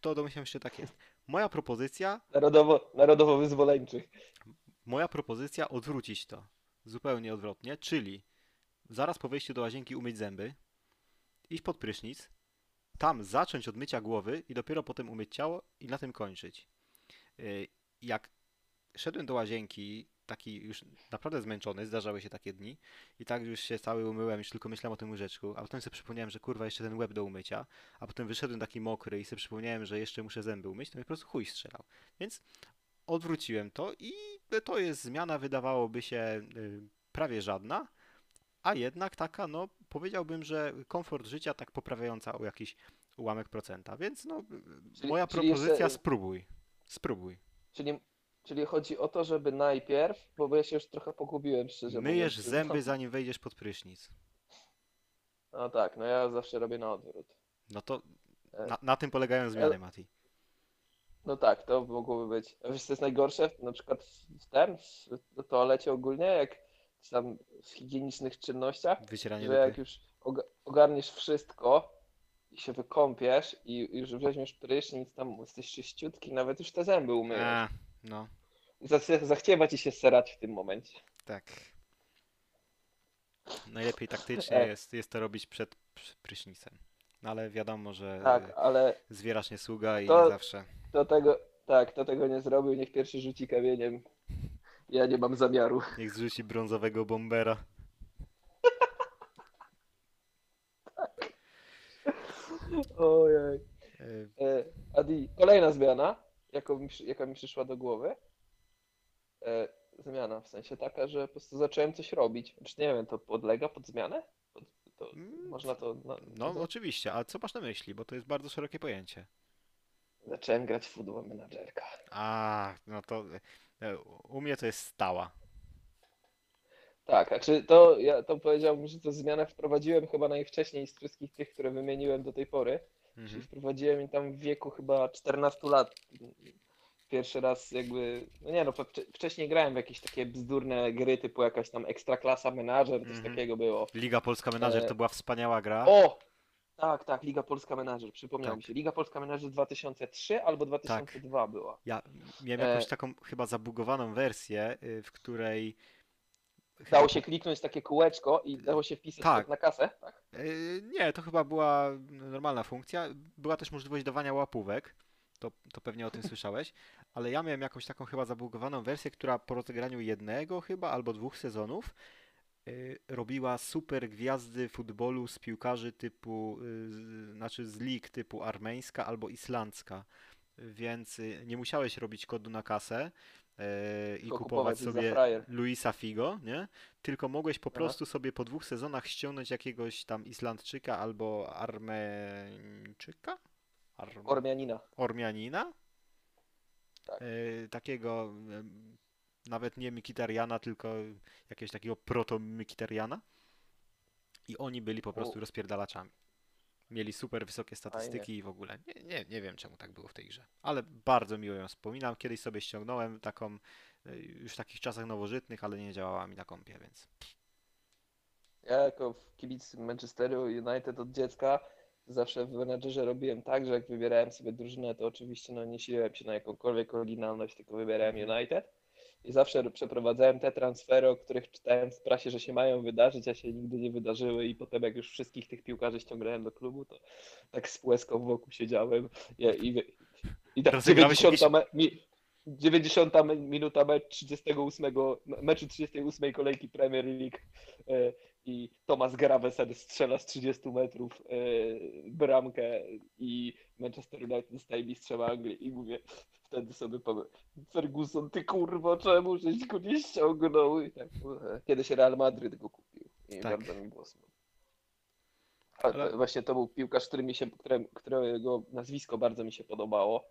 S2: to domyślam się, że tak jest. Moja propozycja
S1: Narodowo, narodowo-wyzwoleńczych.
S2: Moja propozycja odwrócić to. Zupełnie odwrotnie, czyli zaraz po wejściu do łazienki umyć zęby, iść pod prysznic, tam zacząć od mycia głowy i dopiero potem umyć ciało i na tym kończyć. Yy, Jak szedłem do łazienki, taki już naprawdę zmęczony, zdarzały się takie dni i tak już się cały umyłem, już tylko myślałem o tym łyżeczku, a potem sobie przypomniałem, że kurwa jeszcze ten łeb do umycia, a potem wyszedłem taki mokry i sobie przypomniałem, że jeszcze muszę zęby umyć, to mi po prostu chuj strzelał. Więc odwróciłem to i to jest zmiana, wydawałoby się y, prawie żadna, a jednak taka, no powiedziałbym, że komfort życia tak poprawiająca o jakiś ułamek procenta, więc no
S1: Czyli-
S2: moja
S1: czyli jeszcze-
S2: propozycja spróbuj, spróbuj.
S1: Czyli, czyli chodzi o to, żeby najpierw, bo ja się już trochę pogubiłem, szczerze
S2: Myjesz
S1: mówiąc.
S2: zęby zanim wejdziesz pod prysznic.
S1: No tak, no ja zawsze robię na odwrót.
S2: No to
S1: E,
S2: na, na tym polegają zmiany, Mati.
S1: No tak, to mogłoby być. A wiesz, co jest najgorsze? Na przykład w tym, w toalecie ogólnie, jak tam w higienicznych czynnościach,
S2: Wycieranie
S1: że jak
S2: dupy.
S1: już oga- ogarniesz wszystko i się wykąpiesz i już weźmiesz prysznic, tam jesteś czyściutki, nawet już te zęby umyjesz.
S2: A, no,
S1: Zach- Zachciewa ci się serać w tym momencie.
S2: tak. Najlepiej taktycznie
S1: E.
S2: jest, jest to robić przed prysznicem. No ale wiadomo, że
S1: Tak, ale
S2: zwierasz nie sługa i
S1: To-
S2: nie zawsze.
S1: kto tego, tak, kto tego nie zrobił, niech pierwszy rzuci kamieniem. Ja nie mam zamiaru.
S2: Niech zrzuci brązowego bombera.
S1: Ojej.
S2: E,
S1: E, Adi, kolejna zmiana, jaką mi, jaka mi przyszła do głowy. E, zmiana, w sensie taka, że po prostu zacząłem coś robić. Znaczy nie wiem, to podlega pod zmianę? To,
S2: Mm,
S1: można to... Na,
S2: No
S1: to-
S2: oczywiście, a co masz na myśli? Bo to jest bardzo szerokie pojęcie.
S1: Zacząłem grać w Football Managerka.
S2: A, no to e, u mnie to jest stała.
S1: Tak, a czy to, ja to powiedziałbym, że to zmianę wprowadziłem chyba najwcześniej z wszystkich tych, które wymieniłem do tej pory. Czyli
S2: Mhm.
S1: wprowadziłem je tam w wieku chyba 14 lat. Pierwszy raz jakby, no nie no, wcze- wcześniej grałem w jakieś takie bzdurne gry typu jakaś tam Ekstraklasa Menadżer, coś
S2: Mhm.
S1: takiego było.
S2: Liga Polska Menadżer
S1: E,
S2: to była wspaniała gra.
S1: O! Tak, tak, Liga Polska Menadżer, przypomniał
S2: Tak.
S1: mi się. Liga Polska Menadżer 2003 albo 2002 była.
S2: Ja miałem
S1: E.
S2: jakąś taką chyba zabugowaną wersję, y, w której.
S1: Dało
S2: chyba
S1: się kliknąć takie kółeczko i dało się wpisać
S2: Tak.
S1: tak. na kasę, tak?
S2: Y, Nie, to chyba była normalna funkcja. Była też możliwość dawania łapówek. To, to pewnie o tym słyszałeś. Ale ja miałem jakąś taką chyba zabugowaną wersję, która po rozegraniu jednego chyba albo dwóch sezonów y, robiła super gwiazdy futbolu z piłkarzy typu, y, znaczy z lig typu armeńska albo islandzka. Więc y, nie musiałeś robić kodu na kasę i
S1: Tylko
S2: kupować sobie. Luisa Figo, nie? Tylko mogłeś po
S1: Aha.
S2: prostu sobie po dwóch sezonach ściągnąć jakiegoś tam Islandczyka albo Armeńczyka? Ar...
S1: Ormianina.
S2: Ormianina?
S1: Tak.
S2: E, takiego em, nawet nie Mikitariana, tylko jakiegoś takiego proto-Mikitariana. I oni byli po prostu
S1: U.
S2: rozpierdalaczami. Mieli super wysokie statystyki i w ogóle. Nie, nie, nie wiem czemu tak było w tej grze. Ale bardzo miło ją wspominam. Kiedyś sobie ściągnąłem taką e, już w takich czasach nowożytnych, ale nie działała mi na kompie, więc
S1: Ja jako kibic Manchesteru United od dziecka zawsze w menedżerze robiłem tak, że jak wybierałem sobie drużynę, to oczywiście no, nie siliłem się na jakąkolwiek oryginalność, tylko wybierałem. United. i zawsze przeprowadzałem te transfery, o których czytałem w prasie, że się mają wydarzyć, a się nigdy nie wydarzyły i potem jak już wszystkich tych piłkarzy ściągnąłem do klubu, to tak z łezką wokół siedziałem i, i, i tak
S2: Rozegrałeś
S1: 90, me, mi, 90 me- minuta mecz 38, meczu 38 kolejki Premier League e, i Thomas Gravesen strzela z 30 metrów e, bramkę i Manchester United zostaje mistrzem Anglii i mówię wtedy sobie powiem Ferguson, ty kurwo, czemu żeś go nie ściągnął? I tak, e, kiedyś Real Madryt go kupił i
S2: Tak.
S1: bardzo mi było smutno.
S2: Ale-
S1: właśnie to był piłkarz, który mi się, które, którego nazwisko bardzo mi się podobało.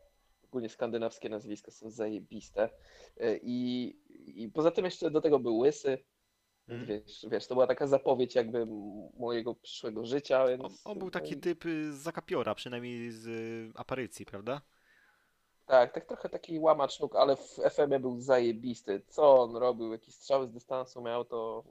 S1: Ogólnie skandynawskie nazwiska są zajebiste. E, I, I poza tym jeszcze do tego był łysy.
S2: Mhm.
S1: Wiesz, wiesz, to była taka zapowiedź jakby mojego przyszłego życia, więc...
S2: On, on był
S1: no
S2: taki
S1: i-
S2: typ y, z zakapiora, przynajmniej z y, aparycji, prawda?
S1: Tak, tak trochę taki łamacz nóg, ale w FM-ie był zajebisty. Co on robił, jakie strzały z dystansu miał, to...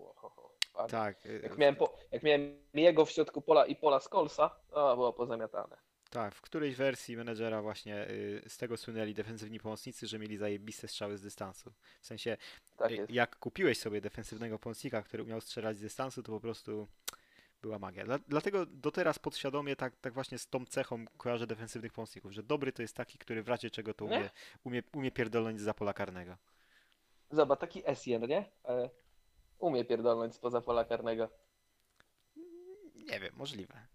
S2: Tak. y,
S1: Jak miałem, po, jak miałem jego w środku pola i pola Skolsa, to było pozamiatane.
S2: Tak, w którejś wersji menedżera właśnie y, z tego słynęli defensywni pomocnicy, że mieli zajebiste strzały z dystansu. W sensie,
S1: Tak
S2: y, jak kupiłeś sobie defensywnego pomocnika, który umiał strzelać z dystansu, to po prostu była magia. Dla, dlatego do teraz podświadomie tak, tak właśnie z tą cechą kojarzę defensywnych pomocników, że dobry to jest taki, który w razie czego to umie, umie, umie pierdolnąć za pola karnego.
S1: Zobacz, taki Essien, nie? E, umie pierdolnąć spoza pola karnego.
S2: Nie wiem, możliwe.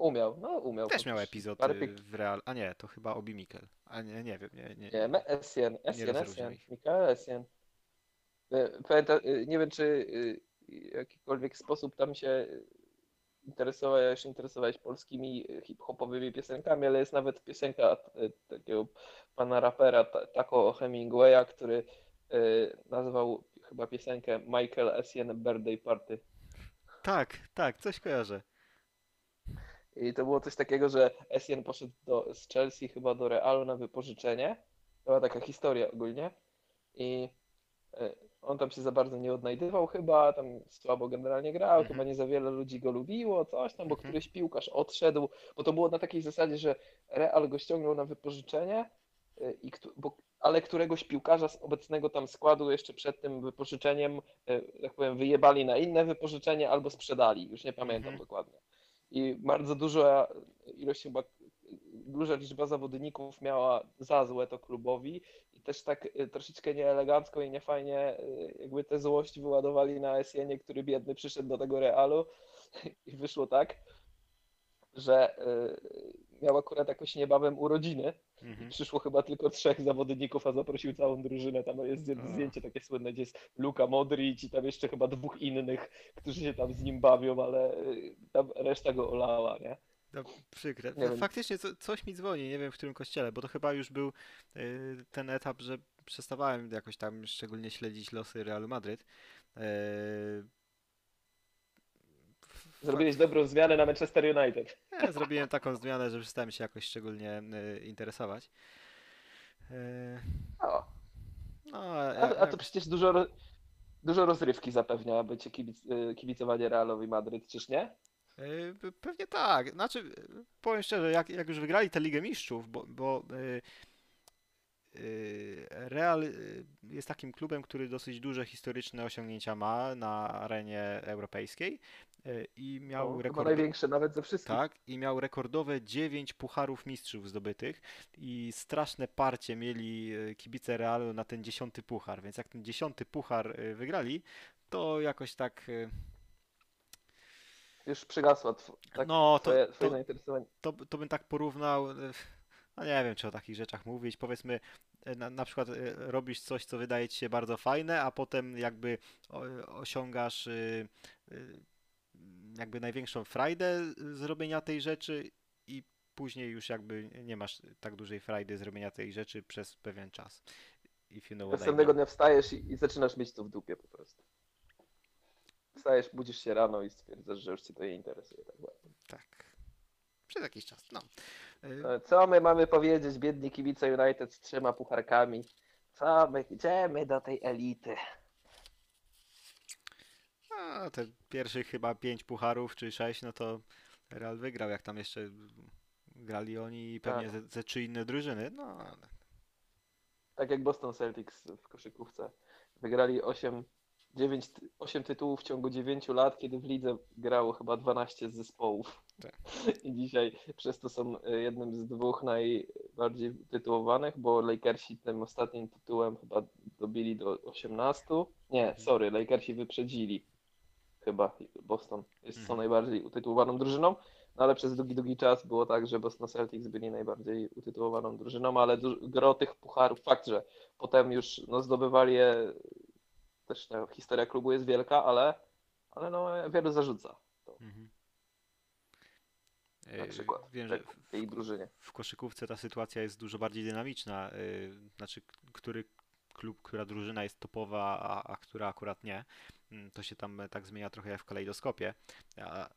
S1: Umiał, no umiał.
S2: Też miał epizod y, w Real, a nie, to chyba Obi Mikel. A nie, nie wiem, nie, nie.
S1: Nie, Essien, Essien, Essien. Mikael Essien. Pamięta, e, nie wiem, czy w jakikolwiek sposób tam się interesowałeś, interesowałeś polskimi hip-hopowymi piosenkami, ale jest nawet piosenka takiego pana rapera Ta- Taco Hemingwaya, który nazwał chyba piosenkę Michael Essien Birthday Party.
S2: Tak, tak, coś kojarzę.
S1: I to było coś takiego, że Essien poszedł do, z Chelsea chyba do Realu na wypożyczenie. To była taka historia ogólnie. I e, on tam się za bardzo nie odnajdywał chyba, tam słabo generalnie grał,
S2: Mhm.
S1: chyba nie za wiele ludzi go lubiło, coś tam, bo
S2: Mhm.
S1: któryś piłkarz odszedł, bo to było na takiej zasadzie, że Real go ściągnął na wypożyczenie, e, i, bo, ale któregoś piłkarza z obecnego tam składu jeszcze przed tym wypożyczeniem, e, tak powiem, wyjebali na inne wypożyczenie albo sprzedali, już nie pamiętam
S2: Mhm.
S1: dokładnie. I bardzo duża ilość chyba, duża liczba zawodników miała za złe to klubowi. I też tak y, troszeczkę nieelegancko i niefajnie y, jakby tę złość wyładowali na Esienie, który biedny przyszedł do tego Realu. I wyszło tak, że y, miał akurat jakoś niebawem urodziny
S2: Mhm.
S1: Przyszło chyba tylko trzech zawodników, a zaprosił całą drużynę. Tam jest zdjęcie takie słynne, gdzie jest Luka Modric i tam jeszcze chyba dwóch innych, którzy się tam z nim bawią, ale y, tam reszta go olała, nie?
S2: No, przykre. Faktycznie co, coś mi dzwoni, nie wiem w którym kościele, bo to chyba już był y, ten etap, że przestawałem jakoś tam szczególnie śledzić losy Realu Madryt. Y,
S1: Zrobiłeś dobrą zmianę na Manchester United.
S2: Ja zrobiłem taką zmianę, że przestałem się jakoś szczególnie y, interesować. Y, no,
S1: a,
S2: a,
S1: a to przecież dużo, dużo rozrywki zapewnia bycie kibic, y, kibicowanie Realowi Madryt, czyż nie?
S2: Pe- Pewnie tak. Znaczy, powiem szczerze, jak, jak już wygrali tę Ligę Mistrzów, bo, bo Real jest takim klubem, który dosyć duże historyczne osiągnięcia ma na arenie europejskiej y, i miał
S1: No,
S2: rekord,
S1: największe nawet ze wszystkich.
S2: tak, i miał rekordowe 9 pucharów mistrzów zdobytych i straszne parcie mieli y, kibice Realu na ten dziesiąty puchar, więc jak ten dziesiąty puchar y, wygrali, to jakoś tak,
S1: Już przygasła tw- tak,
S2: no to,
S1: twoje,
S2: to,
S1: twoje zainteresowanie.
S2: to, to bym tak porównał. e, No nie wiem, czy o takich rzeczach mówić. Powiedzmy, e, na, na przykład e, robisz coś, co wydaje ci się bardzo fajne, a potem jakby osiągasz y, y, jakby największą frajdę z robienia tej rzeczy i później już jakby nie masz tak dużej frajdy z robienia tej rzeczy przez pewien czas. If you know
S1: Następnego dnia wstajesz i, i zaczynasz mieć to w dupie po prostu. Wstajesz, budzisz się rano i stwierdzasz, że już cię to nie interesuje tak bardzo.
S2: Tak. Przez jakiś czas, no. E,
S1: Co my mamy powiedzieć, biedni kibice United z trzema pucharkami? Co my, idziemy do tej elity?
S2: A te pierwszych chyba pięć pucharów czy sześć, no to Real wygrał, jak tam jeszcze grali oni i pewnie
S1: Tak.
S2: ze, ze trzy inne drużyny. No, ale-
S1: Tak jak Boston Celtics w koszykówce. Wygrali 8, 9, 8 tytułów w ciągu 9 lat, kiedy w lidze grało chyba 12 zespołów. I dzisiaj przez to są y, jednym z dwóch najbardziej tytułowanych, bo Lakersi tym ostatnim tytułem chyba dobili do 18. Nie, sorry, Lakersi wyprzedzili chyba Boston. Jest są
S2: Mhm.
S1: najbardziej utytułowaną drużyną. No ale przez długi, długi czas było tak, że Boston Celtics byli najbardziej utytułowaną drużyną, ale gro tych pucharów, fakt, że potem już no, zdobywali je, też ta historia klubu jest wielka, ale, ale no, wielu zarzuca
S2: Mhm.
S1: Na
S2: E,
S1: przykład
S2: Wiem, że
S1: tak, tej drużynie.
S2: w koszykówce ta sytuacja jest dużo bardziej dynamiczna. y, Znaczy, który klub, która drużyna jest topowa, a, a która akurat nie. Mm, To się tam e, tak zmienia trochę jak w kalejdoskopie.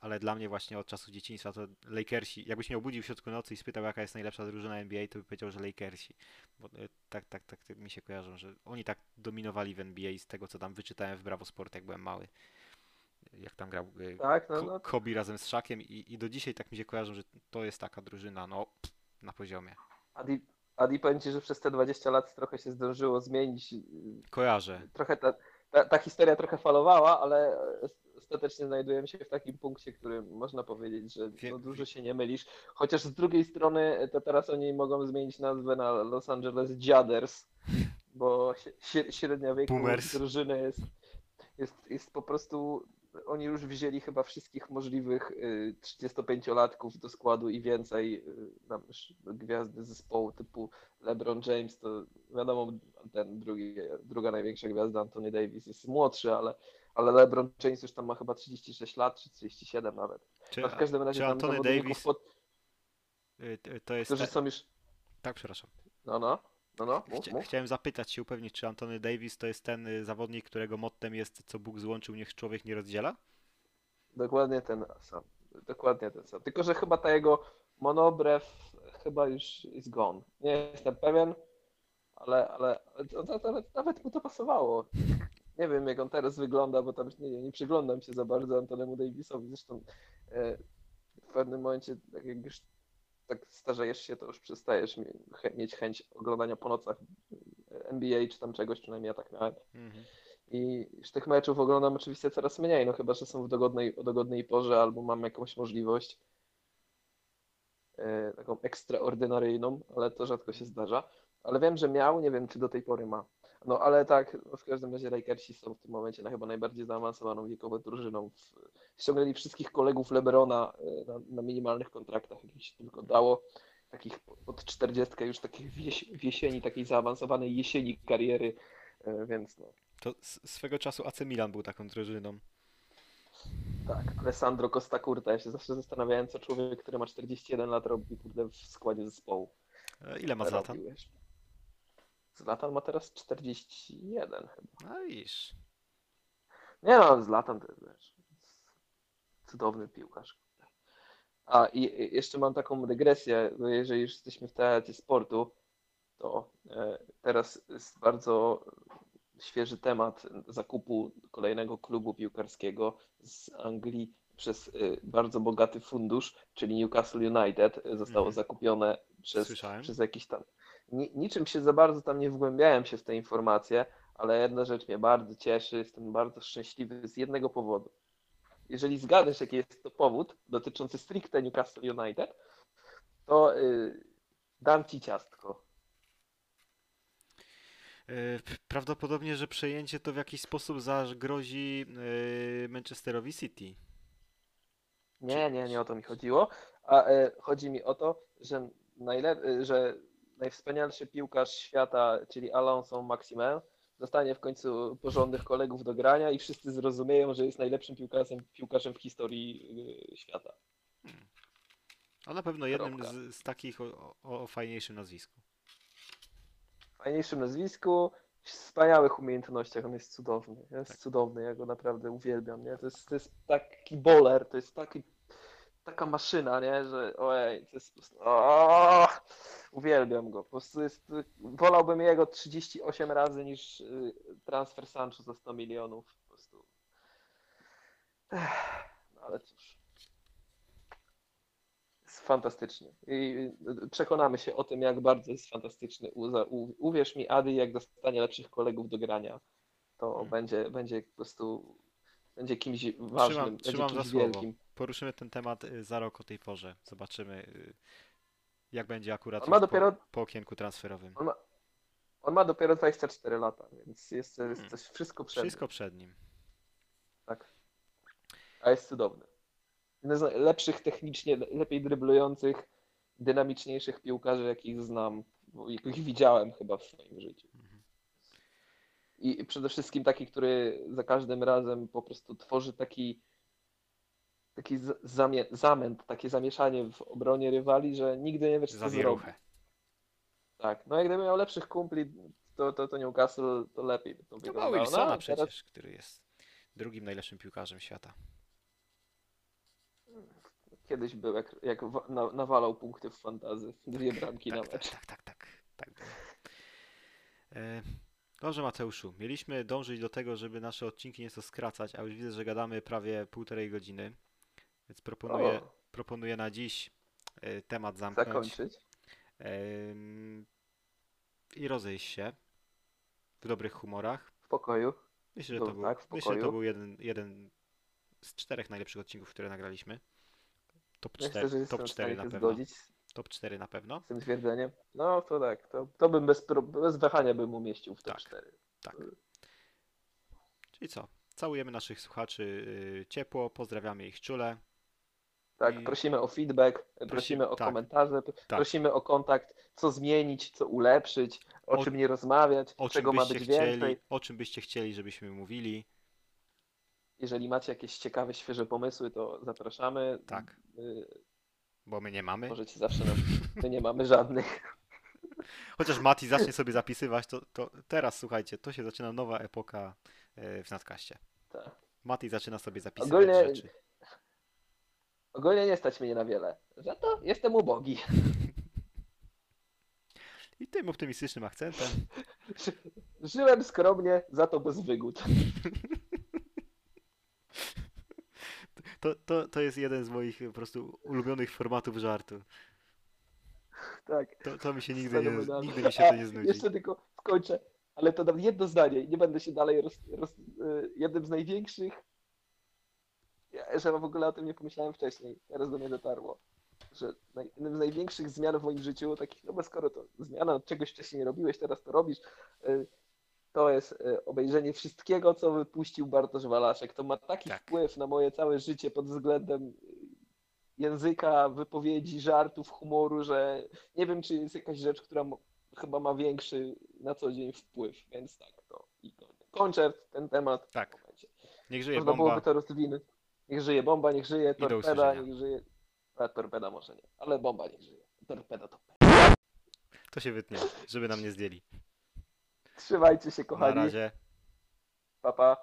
S2: Ale dla mnie właśnie od czasów dzieciństwa to Lakersi. Jakbyś mnie obudził w środku nocy i spytał, jaka jest najlepsza drużyna NBA, to by powiedział, że Lakersi. Bo e, tak, tak, tak, tak mi się kojarzą, że oni tak dominowali w NBA z tego, co tam wyczytałem w Bravo Sport, jak byłem mały. Jak tam grał e,
S1: Tak, no, no
S2: Kobe razem z Szakiem i, i do dzisiaj tak mi się kojarzą, że to jest taka drużyna, no, na poziomie.
S1: Adi, Adi powiem Ci, że przez te 20 lat trochę się zdążyło zmienić.
S2: Kojarzę.
S1: Trochę ta, ta, ta historia trochę falowała, ale ostatecznie znajdujemy się w takim punkcie, którym można powiedzieć, że no, dużo się nie mylisz. Chociaż z drugiej strony to teraz oni mogą zmienić nazwę na Los Angeles Jadders, bo śre- śre- średnia wieku
S2: Boomers.
S1: drużyny jest, jest, jest po prostu. Oni już wzięli chyba wszystkich możliwych y, 35-latków do składu i więcej. y, Tam gwiazdy zespołu typu LeBron James, to wiadomo, ten drugi, druga największa gwiazda Anthony Davis jest młodszy, ale, ale LeBron James już tam ma chyba 36 lat, czy 37 nawet.
S2: Czy,
S1: No w każdym razie
S2: czy
S1: tam
S2: Anthony Davis,
S1: pod,
S2: y, y, to jest,
S1: którzy
S2: te,
S1: są już,
S2: tak, przepraszam.
S1: no no, no no, mów, mów.
S2: chciałem zapytać się, upewnić, czy Anthony Davis to jest ten y, zawodnik, którego mottem jest, co Bóg złączył, niech człowiek nie rozdziela?
S1: Dokładnie ten sam. Dokładnie ten sam. Tylko, że chyba ta jego monobrew chyba już jest gone. Nie jestem pewien, ale, ale, ale nawet mu to pasowało. Nie wiem, jak on teraz wygląda, bo tam nie, nie przyglądam się za bardzo Antonemu Davisowi. Zresztą e, w pewnym momencie, tak jak już tak starzejesz się, to już przestajesz mieć chęć oglądania po nocach NBA czy tam czegoś, przynajmniej ja tak miałem.
S2: Mhm.
S1: I już tych meczów oglądam oczywiście coraz mniej, no chyba, że są w dogodnej, o dogodnej porze albo mam jakąś możliwość e, taką ekstraordynaryjną, ale to rzadko się zdarza. Ale wiem, że miał, nie wiem czy do tej pory ma. No ale tak, w każdym razie Lakersi są w tym momencie na chyba najbardziej zaawansowaną wiekowo drużyną. Ściągnęli wszystkich kolegów Lebrona e, na, na minimalnych kontraktach, jakich się tylko dało. Takich pod 40 już takich w, jesieni, takiej zaawansowanej jesieni kariery, e, więc no.
S2: To swego czasu AC Milan był taką drużyną.
S1: Tak, Alessandro Costa Curta. Ja się zawsze zastanawiałem, co człowiek, który ma 41 lat robi kurde, w składzie zespołu.
S2: E, Ile ma Zlatan?
S1: Zlatan ma teraz 41 chyba.
S2: No iż.
S1: Nie no, Zlatan to jest wiesz, cudowny piłkarz. A i jeszcze mam taką dygresję, bo jeżeli już jesteśmy w temacie sportu, to e, teraz jest bardzo świeży temat zakupu kolejnego klubu piłkarskiego z Anglii przez e, bardzo bogaty fundusz, czyli Newcastle United. Zostało
S2: Mhm.
S1: zakupione przez,
S2: Słyszałem.
S1: przez jakiś tam. Ni, niczym się za bardzo tam nie wgłębiałem się w te informacje, ale jedna rzecz mnie bardzo cieszy, jestem bardzo szczęśliwy z jednego powodu. Jeżeli zgadniesz, jaki jest to powód dotyczący stricte Newcastle United, to y, dam ci ciastko.
S2: P- Prawdopodobnie, że przejęcie to w jakiś sposób zagrozi e, Manchesterowi City.
S1: Nie, nie, nie o to mi chodziło. A e, chodzi mi o to, że, y, że najwspanialszy piłkarz świata, czyli Alonso Maximin, dostanie w końcu porządnych kolegów do grania i wszyscy zrozumieją, że jest najlepszym piłkarzem, piłkarzem w historii y, świata.
S2: A na pewno jednym z, z takich o, o, fajniejszym nazwisku.
S1: fajniejszym nazwisku, wspaniałych umiejętnościach, on jest cudowny, jest
S2: Tak.
S1: cudowny, ja go naprawdę uwielbiam, nie? To jest, to jest taki bowler, to jest taki, taka maszyna, nie? Że ojej, to jest po prostu, o, uwielbiam go, po prostu jest, wolałbym jego 38 razy niż y, transfer Sancho za 100 milionów, po prostu. No ale cóż. Jest fantastycznie. I y, przekonamy się o tym, jak bardzo jest fantastyczny. Uwierz mi, Ady, jak dostanie lepszych kolegów do grania, to
S2: Mm.
S1: będzie, będzie po prostu będzie kimś ważnym, będzie
S2: trzymam
S1: kimś
S2: słowo. Poruszymy ten temat y, za rok o tej porze. Zobaczymy, y, jak będzie akurat
S1: On ma dopiero-
S2: po, po okienku transferowym.
S1: On ma, on ma dopiero 24 lata, więc jest, jest
S2: Mm.
S1: coś wszystko przed nim.
S2: Wszystko przed nim.
S1: Tak. A jest cudowny. Jeden z lepszych technicznie, lepiej dryblujących, dynamiczniejszych piłkarzy, jakich znam, jakich widziałem chyba w swoim życiu.
S2: Mhm.
S1: I przede wszystkim taki, który za każdym razem po prostu tworzy taki, taki zamie, zamęt, takie zamieszanie w obronie rywali, że nigdy nie wiesz, co.
S2: Zawieruchę.
S1: Tak, no jak gdyby miał lepszych kumpli, to, to, to Newcastle to lepiej by to
S2: ma
S1: wyglądało.
S2: Wilsona
S1: No, a teraz
S2: przecież, który jest drugim najlepszym piłkarzem świata.
S1: kiedyś był, jak, jak wa- na, nawalał punkty w fantazy. Dwie bramki na
S2: Tak, tak,
S1: mecz.
S2: tak, tak, tak. tak. E, Dobrze, Mateuszu. Mieliśmy dążyć do tego, żeby nasze odcinki nieco skracać, a już widzę, że gadamy prawie półtorej godziny. Więc proponuję,
S1: O,
S2: proponuję na dziś e, temat zamknąć
S1: zakończyć.
S2: i rozejść się w dobrych humorach.
S1: W pokoju.
S2: Myślę, że
S1: No
S2: to był,
S1: tak,
S2: myślę, że to był jeden, jeden z czterech najlepszych odcinków, które nagraliśmy. Top
S1: Myślę,
S2: 4,
S1: że jestem
S2: top
S1: w
S2: 4
S1: stanie
S2: na pewno.
S1: zgodzić z
S2: Top 4 na pewno.
S1: tym twierdzeniem. No to tak, to, to bym bez, bez wahania bym umieścił w top
S2: Tak.
S1: 4.
S2: Tak. Czyli co? Całujemy naszych słuchaczy y, ciepło, pozdrawiamy ich czule.
S1: Tak,
S2: I-
S1: prosimy o feedback, prosimy o
S2: tak.
S1: komentarze,
S2: Tak.
S1: prosimy o kontakt, co zmienić, co ulepszyć, o,
S2: O-
S1: czym nie rozmawiać,
S2: O
S1: czego ma być
S2: chcieli,
S1: więcej.
S2: o czym byście chcieli, żebyśmy mówili.
S1: Jeżeli macie jakieś ciekawe, świeże pomysły, to zapraszamy.
S2: Tak.
S1: Y,
S2: Bo my nie mamy.
S1: Możecie zawsze nam. My nie mamy żadnych.
S2: Chociaż Mati zacznie sobie zapisywać, to, to teraz słuchajcie, to się zaczyna nowa epoka e, w nadkaście.
S1: Tak.
S2: Mati zaczyna sobie zapisywać
S1: Ogólnie-
S2: rzeczy.
S1: Ogólnie nie stać mnie na wiele. Za to jestem ubogi.
S2: I tym optymistycznym akcentem
S1: Żyłem skromnie, za to bez wygód.
S2: to, to, to jest jeden z moich po prostu ulubionych formatów żartu.
S1: Tak.
S2: To, to mi się nigdy nie, nigdy mi się to nie znudzi.
S1: Jeszcze tylko skończę, ale to dam jedno zdanie i nie będę się dalej roz, roz, y, jednym z największych, ja, że w ogóle o tym nie pomyślałem wcześniej, teraz do mnie dotarło, że jednym z największych zmian w moim życiu, takich, no bo skoro to zmiana, czegoś wcześniej nie robiłeś, teraz to robisz, y, to jest y, obejrzenie wszystkiego, co wypuścił Bartosz Walaszek. To ma taki
S2: Tak.
S1: wpływ na moje całe życie pod względem y, języka, wypowiedzi, żartów, humoru, że nie wiem, czy jest jakaś rzecz, która chyba ma większy na co dzień wpływ, więc tak, to i. Kończę ten temat.
S2: Tak. Niech żyje
S1: Można
S2: bomba.
S1: byłoby to rozwinąć. Niech żyje bomba, niech żyje torpeda, niech żyje... A, torpeda może nie, ale bomba niech żyje. Torpeda to...
S2: To się wytnie, żeby nam nie zdjęli.
S1: Trzymajcie się,
S2: Na
S1: kochani.
S2: razie.
S1: Pa, pa.